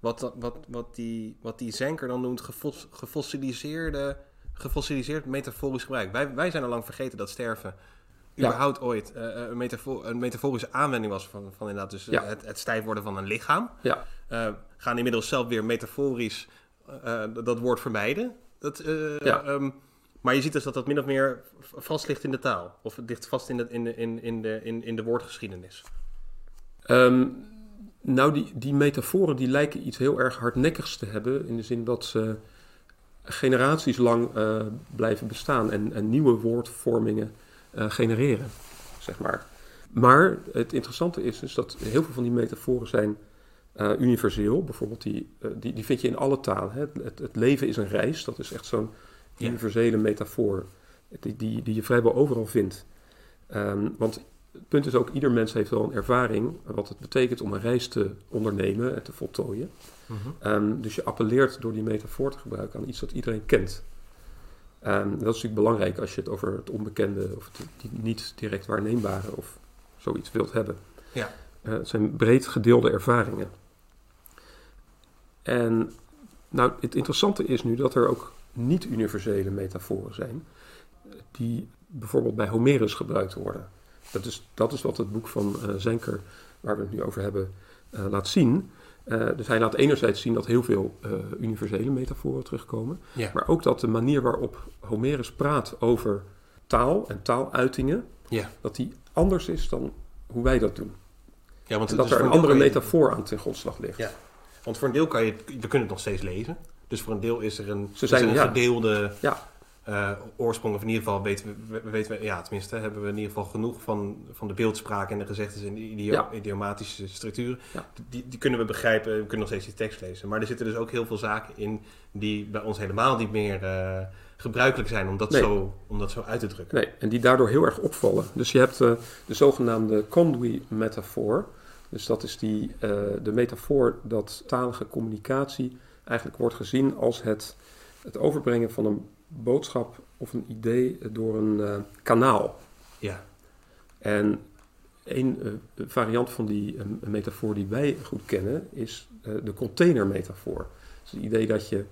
wat, wat, wat, die, wat die Zenker dan noemt gefos, gefossiliseerde, gefossiliseerd metaforisch gebruik. Wij, wij zijn al lang vergeten dat sterven Ja. überhaupt ooit eh, een, metafor, een metaforische aanwending was van, van inderdaad dus, eh, Ja. het, het stijf worden van een lichaam. Ja, Eh, gaan inmiddels zelf weer metaforisch eh, eh, dat woord vermijden. Dat, eh, Ja. ehm, maar je ziet dus dat dat min of meer vast ligt in de taal. Of het ligt vast in de, in de, in, in de, in, in de woordgeschiedenis. Ehm, nou, die, die metaforen die lijken iets heel erg hardnekkigs te hebben. In de zin dat ze generaties lang eh, blijven bestaan en, en nieuwe woordvormingen eh, genereren, zeg maar. Maar het interessante is dus dat heel veel van die metaforen zijn eh, universeel. Bijvoorbeeld die, die, die vind je in alle talen. Hè? Het, het leven is een reis, dat is echt zo'n universele metafoor die, die, die je vrijwel overal vindt. Ehm, want het punt is ook, ieder mens heeft wel een ervaring wat het betekent om een reis te ondernemen en te voltooien. Ehm, dus je appelleert door die metafoor te gebruiken aan iets dat iedereen kent. Ehm, dat is natuurlijk belangrijk als je het over het onbekende of het niet direct waarneembare of zoiets wilt hebben. Ja. Eh, het zijn breed gedeelde ervaringen. En nou, het interessante is nu dat er ook niet-universele metaforen zijn, die bijvoorbeeld bij Homerus gebruikt worden. Dat is, dat is wat het boek van eh Zenker, waar we het nu over hebben, eh, laat zien. Eh, dus hij laat enerzijds zien dat heel veel universele metaforen terugkomen, Ja. maar ook dat de manier waarop Homerus praat over taal en taaluitingen, Ja. dat die anders is dan hoe wij dat doen. Ja, want En dat is er een andere je- metafoor aan ten grondslag ligt. Ja. Want voor een deel kan je, we kunnen het nog steeds lezen. Dus voor een deel is er een, Ze zijn- er een ja. gedeelde Ja. Eh, oorsprong. Of in ieder geval weten we, we- weten we, ja, tenminste hebben we in ieder geval genoeg van, van de beeldspraak en de gezegdes en de idio- Ja. idiomatische structuren. Ja. Die, die kunnen we begrijpen. We kunnen nog steeds die tekst lezen. Maar er zitten dus ook heel veel zaken in die bij ons helemaal niet meer eh, gebruikelijk zijn om dat, Nee. zo, om dat zo uit te drukken. Nee, en die daardoor heel erg opvallen. Dus je hebt eh, de zogenaamde Conwy-metafoor, Dus dat is die, de metafoor dat talige communicatie eigenlijk wordt gezien als het, het overbrengen van een boodschap of een idee door een eh, kanaal. Ja. En een eh, variant van die eh, metafoor die wij goed kennen is de containermetafoor. Dus het idee dat, je,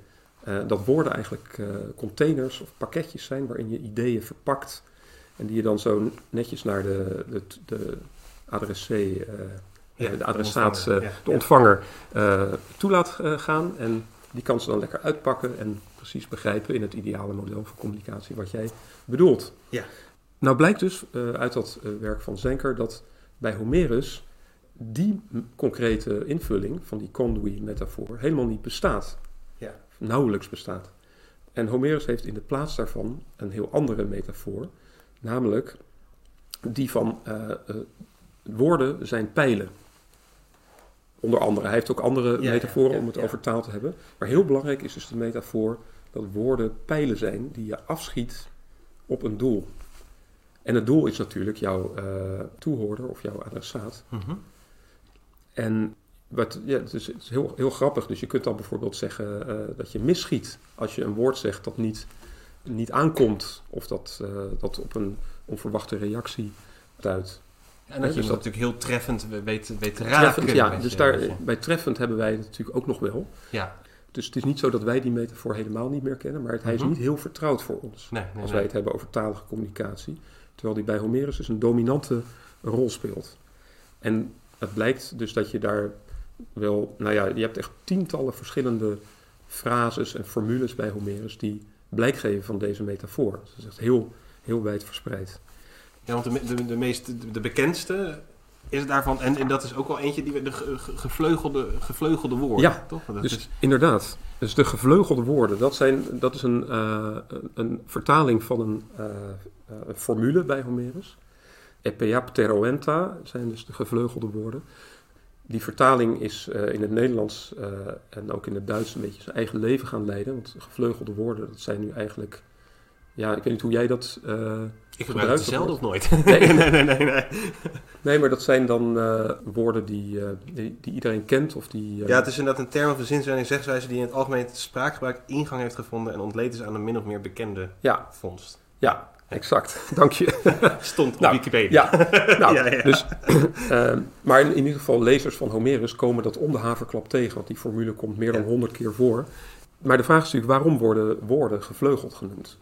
dat woorden eigenlijk containers of pakketjes zijn waarin je ideeën verpakt en die je dan zo netjes naar de, de, de adressee, Ja, de adressaat, ontvanger, eh, ja. de ontvanger, toe laat eh, gaan. En die kan ze dan lekker uitpakken en precies begrijpen in het ideale model van communicatie wat jij bedoelt. Ja. Nou blijkt dus eh, uit dat eh, werk van Zenker dat bij Homerus die concrete invulling van die conduit-metafoor helemaal niet bestaat. Ja. Nauwelijks bestaat. En Homerus heeft in de plaats daarvan een heel andere metafoor, namelijk die van eh, woorden zijn pijlen. Onder andere, hij heeft ook andere Ja, metaforen ja, ja, om het over taal te hebben. Maar heel belangrijk is dus de metafoor dat woorden pijlen zijn die je afschiet op een doel. En het doel is natuurlijk jouw eh, toehoorder of jouw adressaat. Mhm. En wat, ja, het is, het is heel, heel grappig. Dus je kunt dan bijvoorbeeld zeggen eh, dat je misschiet als je een woord zegt dat niet, niet aankomt of dat, eh, dat op een onverwachte reactie duidt. En dat je Dus dat dat- natuurlijk heel treffend weet, weet te raken. Treffend, ja, dus daar, bij treffend hebben wij het natuurlijk ook nog wel. Ja, Dus het is niet zo dat wij die metafoor helemaal niet meer kennen, maar het, hij is Mhm. niet heel vertrouwd voor ons. nee, nee, als wij het hebben over talige communicatie. Terwijl die bij Homerus dus een dominante rol speelt. En het blijkt dus dat je daar wel, nou ja, je hebt echt tientallen verschillende frases en formules bij Homerus die blijk geven van deze metafoor. Dus het is echt heel, heel wijd verspreid. Ja, want de, de, de meest, de, de bekendste is daarvan, en, en dat is ook wel eentje die we de ge- ge- gevleugelde, gevleugelde woorden, Ja, toch? Dat dus is, inderdaad, dus de gevleugelde woorden, dat, zijn, dat is een, eh, een- vertaling van een, eh, eh, een formule bij Homerus. Epea pteroenta zijn dus de gevleugelde woorden. Die vertaling is in het Nederlands en ook in het Duits een beetje zijn eigen leven gaan leiden. Want gevleugelde woorden, dat zijn nu eigenlijk... Ja, ik weet niet hoe jij dat... eh, ik gebruik gebruikt het zelden of nooit. Nee. nee, nee, nee, nee. nee, maar dat zijn dan eh, woorden die, eh, die, die iedereen kent of die... Ja, het is inderdaad een term of een zinswijzing, zegswijze die in het algemeen spraakgebruik ingang heeft gevonden en ontleed is aan een min of meer bekende ja, vondst. ja, exact. Dank je. Stond op Nou, Wikipedia. Ja, nou, Ja, ja. Dus, ehm, maar in, in ieder geval, lezers van Homerus komen dat om de haverklap tegen, want die formule komt meer dan Ja. honderd keer voor. Maar de vraag is natuurlijk, waarom worden woorden gevleugeld genoemd?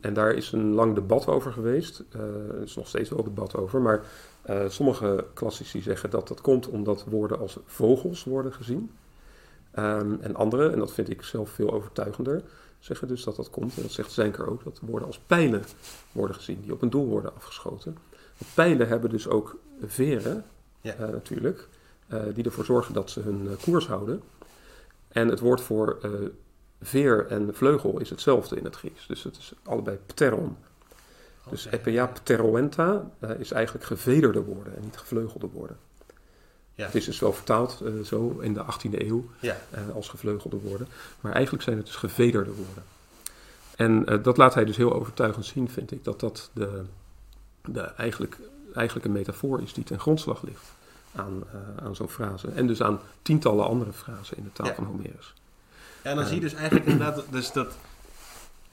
En daar is een lang debat over geweest. Eh, er is nog steeds wel debat over. Maar eh, sommige klassici zeggen dat dat komt omdat woorden als vogels worden gezien. Ehm, en anderen, en dat vind ik zelf veel overtuigender, zeggen dus dat dat komt. En dat zegt Zenker ook, dat woorden als pijlen worden gezien, die op een doel worden afgeschoten. Want pijlen hebben dus ook veren, Ja. eh, natuurlijk, die ervoor zorgen dat ze hun koers houden. En het woord voor veer en vleugel is hetzelfde in het Grieks. Dus het is allebei pteron. Dus epea pteroenta eh, is eigenlijk gevederde woorden en niet gevleugelde woorden. Ja. Het is dus wel vertaald eh, zo in de 18e eeuw Ja. eh, als gevleugelde woorden. Maar eigenlijk zijn het dus gevederde woorden. En dat laat hij dus heel overtuigend zien, vind ik, dat dat de, de eigenlijk, eigenlijk een metafoor is die ten grondslag ligt aan, aan zo'n frase. En dus aan tientallen andere frasen in de taal Ja. van Homerus. Ja, en dan zie je dus eigenlijk inderdaad, dat- dus dat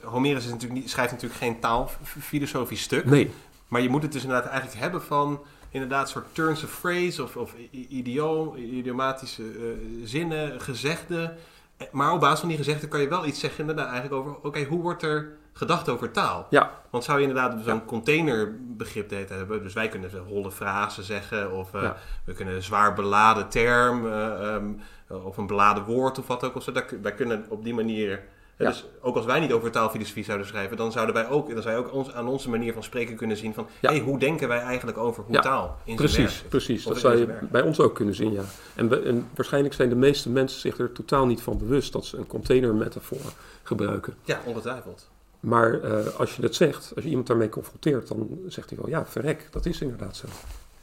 Homerus is natuurlijk niet, schrijft natuurlijk geen taalfilosofisch stuk, Nee, maar je moet het dus inderdaad eigenlijk hebben van inderdaad soort turns of phrase of, of idioom, idiomatische eh, zinnen, gezegden. Eh, Maar op basis van die gezegden kan je wel iets zeggen inderdaad eigenlijk over, oké, hoe wordt er gedacht over taal? ja, Want zou je inderdaad zo'n containerbegrip de tijd hebben, dus wij kunnen holle frasen zeggen of eh, Ja. we kunnen een zwaar beladen term ehm, of een beladen woord of wat ook. Of zo. Dat, wij kunnen op die manier, Ja. dus ook als wij niet over taalfilosofie zouden schrijven, dan zouden wij ook, dan zou je ook ons, aan onze manier van spreken kunnen zien van, Ja. hey, hoe denken wij eigenlijk over hoe Ja, taal in precies. werk? precies. Dat zou je bij ons ook kunnen zien, ja. En, we- en waarschijnlijk zijn de meeste mensen zich er totaal niet van bewust dat ze een containermetafoor gebruiken. Ja, ongetwijfeld. Maar eh, als je dat zegt, als je iemand daarmee confronteert, dan zegt hij wel, ja, verrek, dat is inderdaad zo.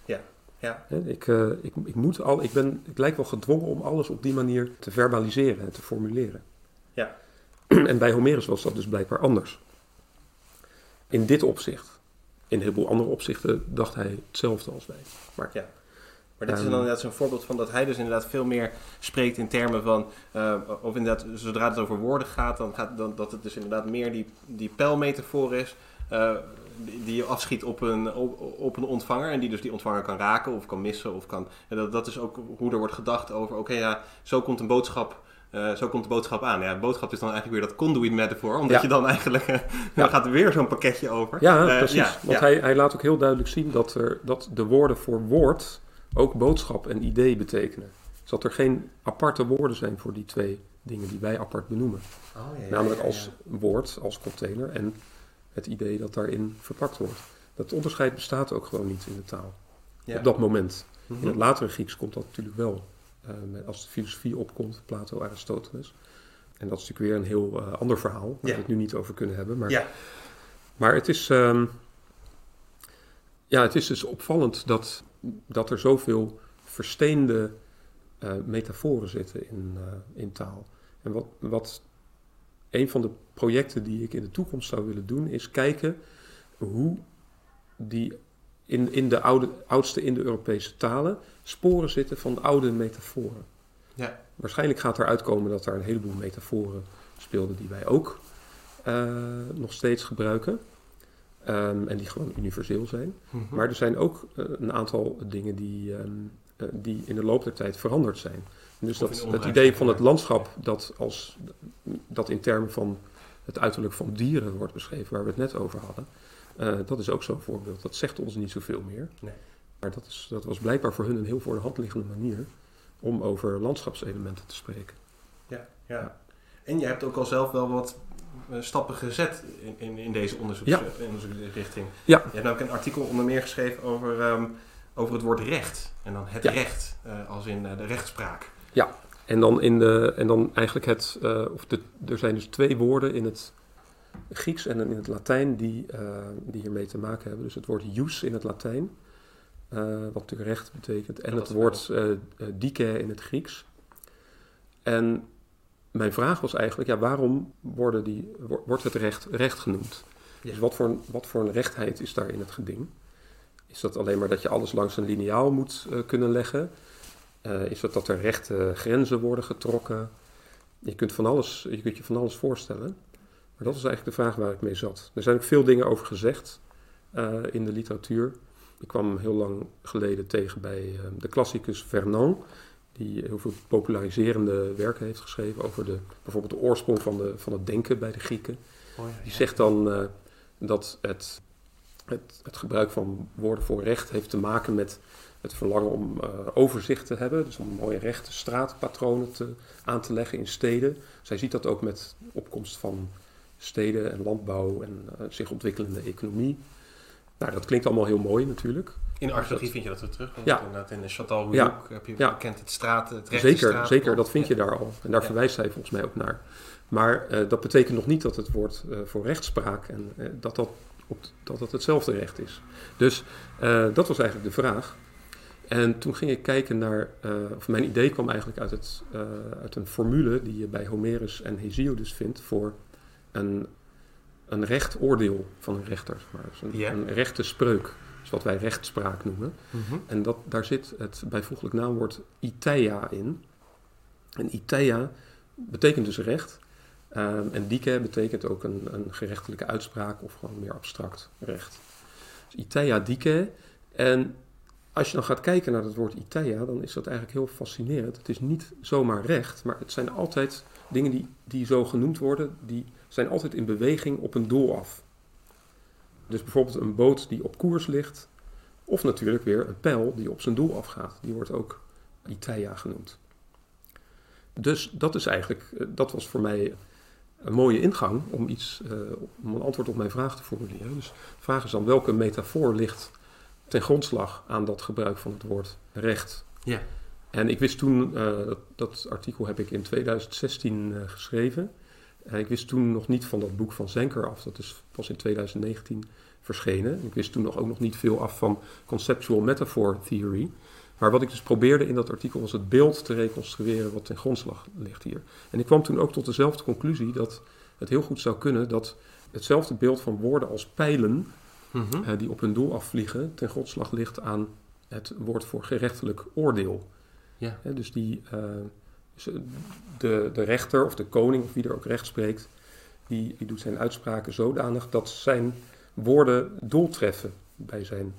Ja, Hè, Ik, eh, ik, ik, moet al, ik, ben, ik lijk wel gedwongen om alles op die manier te verbaliseren en te formuleren. Ja. En bij Homerus was dat dus blijkbaar anders. In dit opzicht. In een heleboel andere opzichten dacht hij hetzelfde als wij. Maar Ja. Maar dit is Ehm, dan inderdaad zo'n voorbeeld van dat hij dus inderdaad veel meer spreekt in termen van, eh, of inderdaad, zodra het over woorden gaat, dan gaat dan, dat het dus inderdaad meer die, die pijlmetafoor is, eh, die, je afschiet op een, op, op een ontvanger en die dus die ontvanger kan raken of kan missen of kan, en dat, dat is ook hoe er wordt gedacht over, oké ja, zo komt een boodschap, eh, zo komt de boodschap aan. Ja, de boodschap is dan eigenlijk weer dat conduit metafoor, omdat Ja. je dan eigenlijk, dan gaat er weer zo'n pakketje over. Ja, precies. ja, Want. Hij, hij laat ook heel duidelijk zien dat, er, dat de woorden voor woord ook boodschap en idee betekenen. Dus dat er geen aparte woorden zijn voor die twee dingen die wij apart benoemen. Oh, ja, ja, Namelijk als ja. woord, als container en het idee dat daarin verpakt wordt. Dat onderscheid bestaat ook gewoon niet in de taal. Ja. Op dat moment. Mhm. In het latere Grieks komt dat natuurlijk wel. eh, als de filosofie opkomt, Plato, Aristoteles. En dat is natuurlijk weer een heel eh, ander verhaal, waar we het nu niet over kunnen hebben. Maar, maar het, is, ehm, ja, het is dus opvallend dat, dat er zoveel versteende eh, metaforen zitten in, eh, in taal. En wat, wat een van de projecten die ik in de toekomst zou willen doen, is kijken hoe die in, in de oude, oudste Indo-Europese talen sporen zitten van oude metaforen. Ja. Waarschijnlijk gaat eruit komen dat daar een heleboel metaforen speelden die wij ook eh, nog steeds gebruiken. Ehm, en die gewoon universeel zijn. Mhm. Maar er zijn ook eh, een aantal dingen die, ehm, eh, die in de loop der tijd veranderd zijn. Dus dat, het idee van het landschap dat, als, dat in termen van het uiterlijk van dieren wordt beschreven, waar we het net over hadden, eh, dat is ook zo'n voorbeeld. Dat zegt ons niet zoveel meer. Nee. Maar dat, is, dat was blijkbaar voor hun een heel voor de hand liggende manier om over landschapselementen te spreken. Ja, ja. En je hebt ook al zelf wel wat stappen gezet in, in, in deze onderzoeks, Ja. eh, onderzoeksrichting. Ja. Je hebt namelijk een artikel onder meer geschreven over, ehm, over het woord recht. En dan het Ja. recht, eh, als in eh, de rechtspraak. En dan, in de, en dan eigenlijk het, eh, of de, er zijn dus twee woorden in het Grieks en in het Latijn die, eh, die hiermee te maken hebben. Dus het woord jus in het Latijn, eh, wat natuurlijk recht betekent, en het woord eh eh, dike in het Grieks. En mijn vraag was eigenlijk, ja, waarom worden die, wo- wordt het recht recht genoemd? Ja. Dus wat voor, een- wat voor een rechtheid is daar in het geding? Is dat alleen maar dat je alles langs een liniaal moet eh, kunnen leggen? Eh, is het dat er rechte grenzen worden getrokken? Je kunt, van alles, je kunt je van alles voorstellen. Maar dat is eigenlijk de vraag waar ik mee zat. Er zijn ook veel dingen over gezegd eh, in de literatuur. Ik kwam hem heel lang geleden tegen bij de klassicus Vernon, die heel veel populariserende werken heeft geschreven over de, bijvoorbeeld de oorsprong van, de, van het denken bij de Grieken. Die zegt dan eh, dat het, het, het gebruik van woorden voor recht heeft te maken met het verlangen om eh, overzicht te hebben. Dus om mooie rechte straatpatronen te, aan te leggen in steden. Zij ziet dat ook met opkomst van steden en landbouw en eh, zich ontwikkelende economie. Nou, dat klinkt allemaal heel mooi natuurlijk. In de archeologie vind je dat weer terug. Ja. Inderdaad, in de Châtal Ja. Houilloux heb je Ja. bekend het straat, het Zeker, straat- zeker, dat vind je Ja. daar al. En daar Ja. verwijst hij volgens mij ook naar. Maar eh, dat betekent nog niet dat het woord eh, voor rechtspraak en eh, dat, dat, op, dat dat hetzelfde recht is. Dus dat was eigenlijk de vraag. En toen ging ik kijken naar, of mijn idee kwam eigenlijk uit, het, uit een formule die je bij Homerus en Hesiodus vindt voor een, een recht oordeel van een rechter. zeg Maar. Dus een, rechte spreuk, dus wat wij rechtspraak noemen. Mhm. En dat, daar zit het bijvoeglijk naamwoord iteia in. En iteia betekent dus recht. Ehm, en dike betekent ook een, een gerechtelijke uitspraak of gewoon meer abstract recht. Dus iteia dike. En als je dan gaat kijken naar het woord iteia, dan is dat eigenlijk heel fascinerend. Het is niet zomaar recht, maar het zijn altijd dingen die, die zo genoemd worden, die zijn altijd in beweging op een doel af. Dus bijvoorbeeld een boot die op koers ligt, of natuurlijk weer een pijl die op zijn doel afgaat. Die wordt ook Iteia genoemd. Dus dat is eigenlijk, eh, dat was voor mij een mooie ingang om iets, eh, om een antwoord op mijn vraag te formuleren. Dus de vraag is dan welke metafoor ligt ten grondslag aan dat gebruik van het woord recht. Ja. En ik wist toen, eh, dat, dat artikel heb ik in 2016 eh, geschreven. En ik wist toen nog niet van dat boek van Zenker af. Dat is pas in 2019 verschenen. Ik wist toen nog ook nog niet veel af van conceptual metaphor theory. Maar wat ik dus probeerde in dat artikel was het beeld te reconstrueren wat ten grondslag ligt hier. En ik kwam toen ook tot dezelfde conclusie dat het heel goed zou kunnen dat hetzelfde beeld van woorden als pijlen Mhm. eh, die op hun doel afvliegen ten grondslag ligt aan het woord voor gerechtelijk oordeel. Ja. Dus die, eh, eh, de, de rechter of de koning, of wie er ook recht spreekt, die, die doet zijn uitspraken zodanig dat zijn woorden doel treffen bij zijn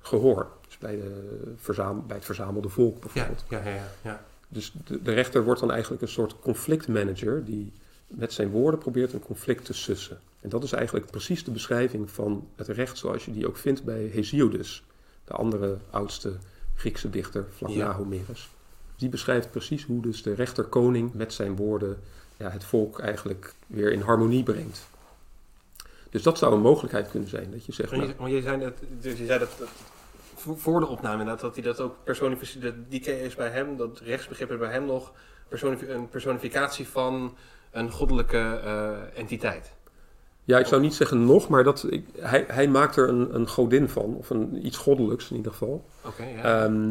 gehoor. Dus bij, de bij het verzamelde volk bijvoorbeeld. ja, ja, ja, ja. Dus de, de rechter wordt dan eigenlijk een soort conflictmanager die met zijn woorden probeert een conflict te sussen. En dat is eigenlijk precies de beschrijving van het recht zoals je die ook vindt bij Hesiodus, de andere oudste Griekse dichter vlak Ja. na Homerus. Die beschrijft precies hoe dus de rechterkoning met zijn woorden ja, het volk eigenlijk weer in harmonie brengt. Dus dat zou een mogelijkheid kunnen zijn, dat je zegt, Maar nou, je, maar je zei, dat, dus je zei dat, dat voor de opname inderdaad, dat hij dat ook personificeert. Die is bij hem, dat rechtsbegrip is bij hem nog personifi- een personificatie van een goddelijke eh, entiteit. Ja, ik zou niet zeggen nog, maar dat, ik, hij, hij maakt er een, een godin van, of een, iets goddelijks in ieder geval. Oké, ja. Ehm,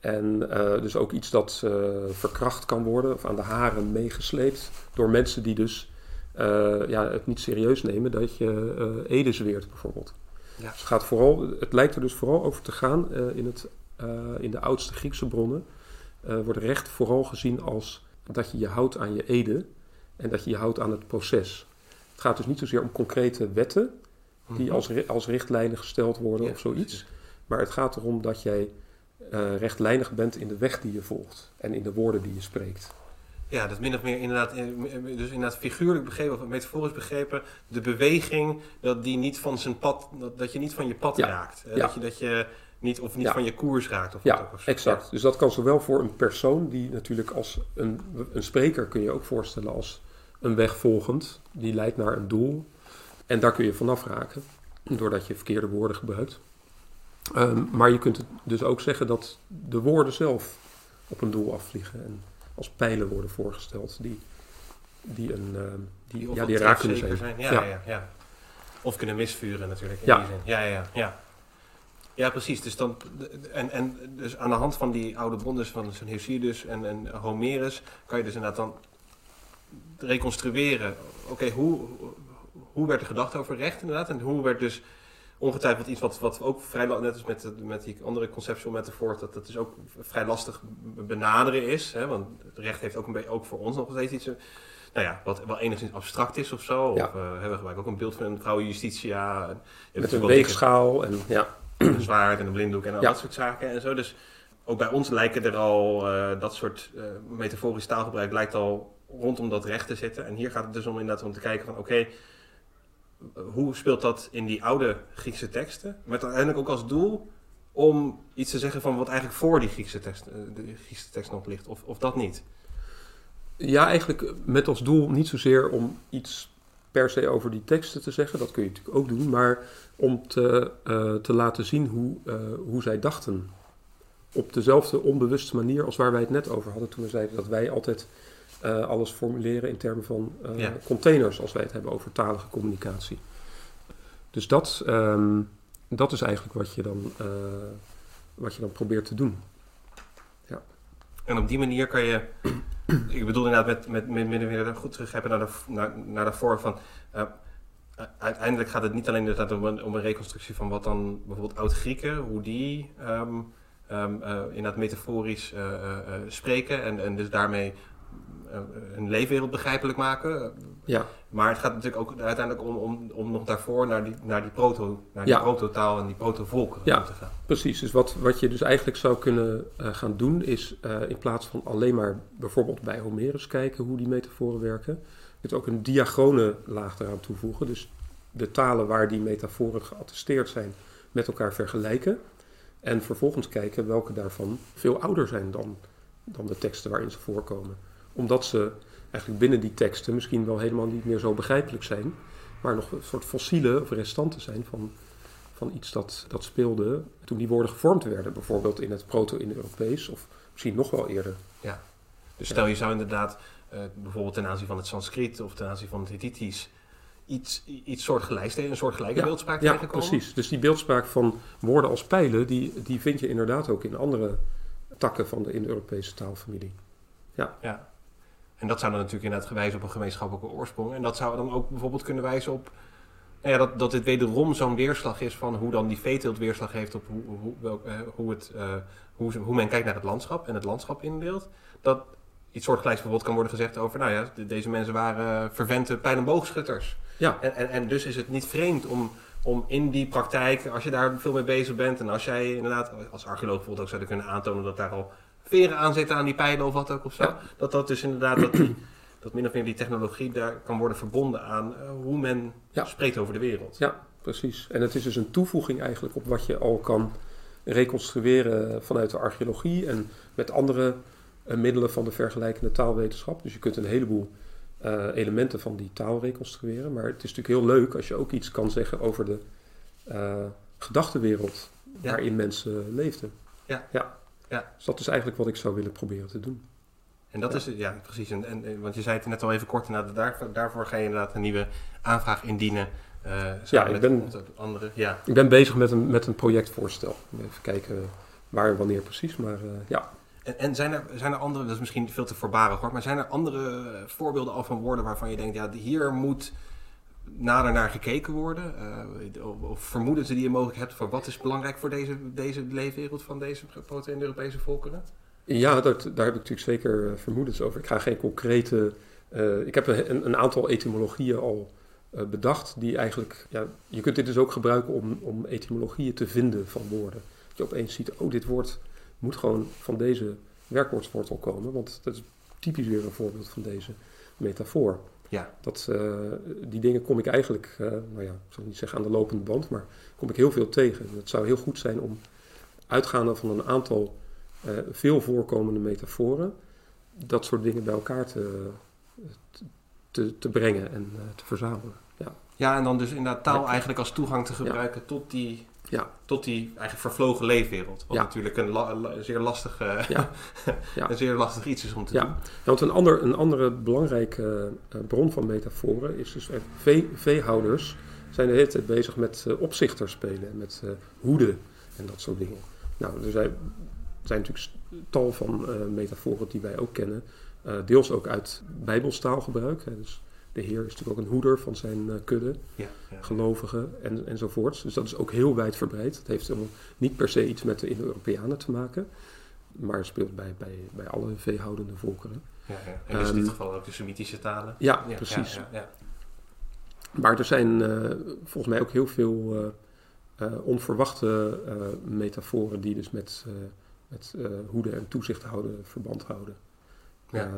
en eh, dus ook iets dat eh, verkracht kan worden, of aan de haren meegesleept door mensen die dus eh, ja, het niet serieus nemen dat je ede zweert bijvoorbeeld. Ja. Dus het, gaat vooral, het lijkt er dus vooral over te gaan in, het, in de oudste Griekse bronnen. wordt recht vooral gezien als dat je je houdt aan je ede en dat je je houdt aan het proces. Het gaat dus niet zozeer om concrete wetten die Mhm. als, als richtlijnen gesteld worden Ja, of zoiets. precies. Maar het gaat erom dat jij eh, rechtlijnig bent in de weg die je volgt en in de woorden die je spreekt. Ja, dat min of meer inderdaad, eh, dus inderdaad figuurlijk begrepen of metaforisch begrepen, de beweging dat die niet van zijn pad, dat, dat je niet van je pad Ja. raakt. Eh, Ja. Dat je dat je niet of niet Ja. van je koers raakt of Ja. Of exact. Dus dat kan zowel voor een persoon die natuurlijk als een, een spreker kun je ook voorstellen als een weg volgend, die leidt naar een doel. En daar kun je vanaf raken, doordat je verkeerde woorden gebruikt. Ehm, maar je kunt het dus ook zeggen dat de woorden zelf op een doel afvliegen en als pijlen worden voorgesteld die, die, een, ehm, die, ja, die raak kunnen trefzeker zijn. Ja, Ja. ja. Of kunnen misvuren natuurlijk in Ja. die zin. Ja, ja, ja. Ja, precies. Dus dan, en, en dus aan de hand van die oude bronnen dus van Hesiodus en, en Homerus kan je dus inderdaad dan reconstrueren. Oké, hoe, hoe werd er gedacht over recht inderdaad? En hoe werd dus ongetwijfeld iets wat, wat ook vrij, net als met, de- met die andere conceptual metafoor, dat dat dus ook vrij lastig be- benaderen is. Hè? Want het recht heeft ook, een beetje, ook voor ons nog steeds iets, eh, nou ja, wat wel enigszins abstract is of zo. Ja. Of eh, we gebruiken ook een beeld van een vrouw justitia. en- Met een weegschaal en ja. een zwaard en een blinddoek en al Ja. dat soort zaken en zo. Dus ook bij ons lijken er al eh, dat soort eh, metaforisch taalgebruik lijkt al rondom dat recht te zitten. En hier gaat het dus om inderdaad om te kijken van oké, hoe speelt dat in die oude Griekse teksten? Met uiteindelijk ook als doel om iets te zeggen van wat eigenlijk voor die Griekse tekst, eh, de Griekse tekst nog ligt. Of, of dat niet. Ja, eigenlijk met als doel niet zozeer om iets per se over die teksten te zeggen, dat kun je natuurlijk ook doen, maar om te, eh, te laten zien hoe, eh, hoe zij dachten. Op dezelfde onbewuste manier als waar wij het net over hadden toen we zeiden dat wij altijd eh, alles formuleren in termen van eh, Ja. containers als wij het hebben over talige communicatie. Dus dat, ehm, dat is eigenlijk wat je, dan, eh, wat je dan probeert te doen. En op die manier kan je, ik bedoel inderdaad met, met, met, met, met goed teruggrijpen naar, de, naar, naar daarvoor van, uiteindelijk gaat het niet alleen inderdaad om een, om een reconstructie van wat dan bijvoorbeeld oud-Grieken, hoe die ehm, ehm, eh, inderdaad metaforisch spreken en, en dus daarmee hun leefwereld begrijpelijk maken. Ja, Maar het gaat natuurlijk ook uiteindelijk om, om, om nog daarvoor naar die, naar die, proto, naar die Ja. proto-taal en die proto-volken Ja. te gaan. Precies, dus wat, wat je dus eigenlijk zou kunnen eh, gaan doen is eh, in plaats van alleen maar bijvoorbeeld bij Homerus kijken hoe die metaforen werken, kunt ook een diachrone laag eraan toevoegen. Dus de talen waar die metaforen geattesteerd zijn met elkaar vergelijken en vervolgens kijken welke daarvan veel ouder zijn dan, dan de teksten waarin ze voorkomen. Omdat ze eigenlijk binnen die teksten misschien wel helemaal niet meer zo begrijpelijk zijn, maar nog een soort fossielen of restanten zijn van van iets dat, dat speelde toen die woorden gevormd werden. Bijvoorbeeld in het proto-Indo-Europees of misschien nog wel eerder. Dus stel je zou inderdaad eh, bijvoorbeeld ten aanzien van het Sanskriet of ten aanzien van het Hittitisch iets, iets soortgelijks, een soortgelijke Ja, beeldspraak Ja, tegenkomen. precies. Dus die beeldspraak van woorden als pijlen, die, die vind je inderdaad ook in andere takken van de Indo-Europese taalfamilie. Ja. En dat zou dan natuurlijk inderdaad wijzen op een gemeenschappelijke oorsprong. En dat zou dan ook bijvoorbeeld kunnen wijzen op Nou ja, dat, dat dit wederom zo'n weerslag is van hoe dan die veeteelt weerslag heeft op hoe, hoe, welk, eh, hoe, het, eh, hoe, hoe men kijkt naar het landschap en het landschap indeelt. Dat iets soortgelijks bijvoorbeeld kan worden gezegd over, nou ja, de- deze mensen waren vervente pijl- en boogschutters. Ja, En, en, en dus is het niet vreemd om, om in die praktijk, als je daar veel mee bezig bent en als jij inderdaad als archeoloog bijvoorbeeld ook zou kunnen aantonen dat daar al veren aan zitten aan die pijlen of wat ook of zo, Ja. dat dat dus inderdaad, dat, die, dat min of meer die technologie daar kan worden verbonden aan eh, hoe men Ja. spreekt over de wereld. Ja, precies. En het is dus een toevoeging eigenlijk op wat je al kan reconstrueren vanuit de archeologie en met andere eh, middelen van de vergelijkende taalwetenschap. Dus je kunt een heleboel eh, elementen van die taal reconstrueren. Maar het is natuurlijk heel leuk als je ook iets kan zeggen over de eh, gedachtenwereld Ja. waarin mensen leefden. Ja. ja. Ja. Dus dat is eigenlijk wat ik zou willen proberen te doen. En dat Ja. is, het, ja, precies. En, want je zei het net al even kort, inderdaad, daar, daarvoor ga je inderdaad een nieuwe aanvraag indienen. eh, Ja, ik ben- andere, ja. Ik ben bezig met een, met een projectvoorstel. Even kijken waar en wanneer precies. Maar eh, ja, En, en zijn, er, zijn er andere, dat is misschien veel te voorbarig hoor, maar zijn er andere voorbeelden al van woorden waarvan je denkt, ja, hier moet nader naar gekeken worden? Eh, of, vermoedens die je mogelijk hebt van wat is belangrijk voor deze, deze leefwereld van deze potentiële Europese volkeren? Ja, dat, daar heb ik natuurlijk zeker eh, vermoedens over. Ik ga geen concrete. eh, ik heb een, een aantal etymologieën al bedacht, die eigenlijk. Ja, je kunt dit dus ook gebruiken om, om etymologieën te vinden van woorden. Dat je opeens ziet, oh, dit woord moet gewoon van deze werkwoordswortel komen, want dat is typisch weer een voorbeeld van deze metafoor. Ja. Dat, eh, die dingen kom ik eigenlijk, eh, nou ja, ik zal niet zeggen aan de lopende band, maar kom ik heel veel tegen. Het zou heel goed zijn om uitgaande van een aantal eh, veel voorkomende metaforen, dat soort dingen bij elkaar te, te, te brengen en te verzamelen. Ja. Ja, en dan dus inderdaad taal eigenlijk als toegang te gebruiken tot die, Ja. tot die eigenlijk vervlogen leefwereld. Wat Ja. natuurlijk een la- zeer lastig, eh, Ja. Een zeer lastig iets is om te doen. Ja, want een, ander, een andere belangrijke eh, bron van metaforen is dus eh, vee, veehouders zijn de hele tijd bezig met eh, opzichter spelen, met eh hoeden en dat soort dingen. Nou, er zijn, er zijn natuurlijk tal van eh, metaforen die wij ook kennen, eh, deels ook uit bijbelstaalgebruik. Hè. Dus de Heer is natuurlijk ook een hoeder van zijn eh, kudde, Ja, ja. gelovigen en, enzovoorts. Dus dat is ook heel wijdverbreid. Het heeft helemaal niet per se iets met de Indo-Europeanen te maken, maar speelt bij, bij, bij alle veehoudende volkeren. Ja, ja. En dus in dit Ehm, geval ook de Semitische talen. Ja, precies. Maar er zijn eh, volgens mij ook heel veel eh, onverwachte metaforen die dus met, met hoeden en toezicht houden verband houden. Ja.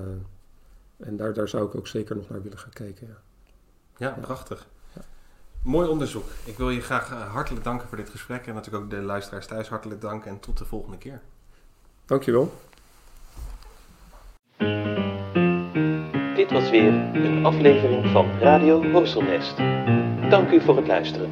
En daar, daar zou ik ook zeker nog naar willen gaan kijken. Ja. Ja, Ja. prachtig. Ja. Mooi onderzoek. Ik wil je graag eh, hartelijk danken voor dit gesprek. En natuurlijk ook de luisteraars thuis hartelijk dank. En tot de volgende keer. Dankjewel. Dit was weer een aflevering van Radio Horselnest. Dank u voor het luisteren.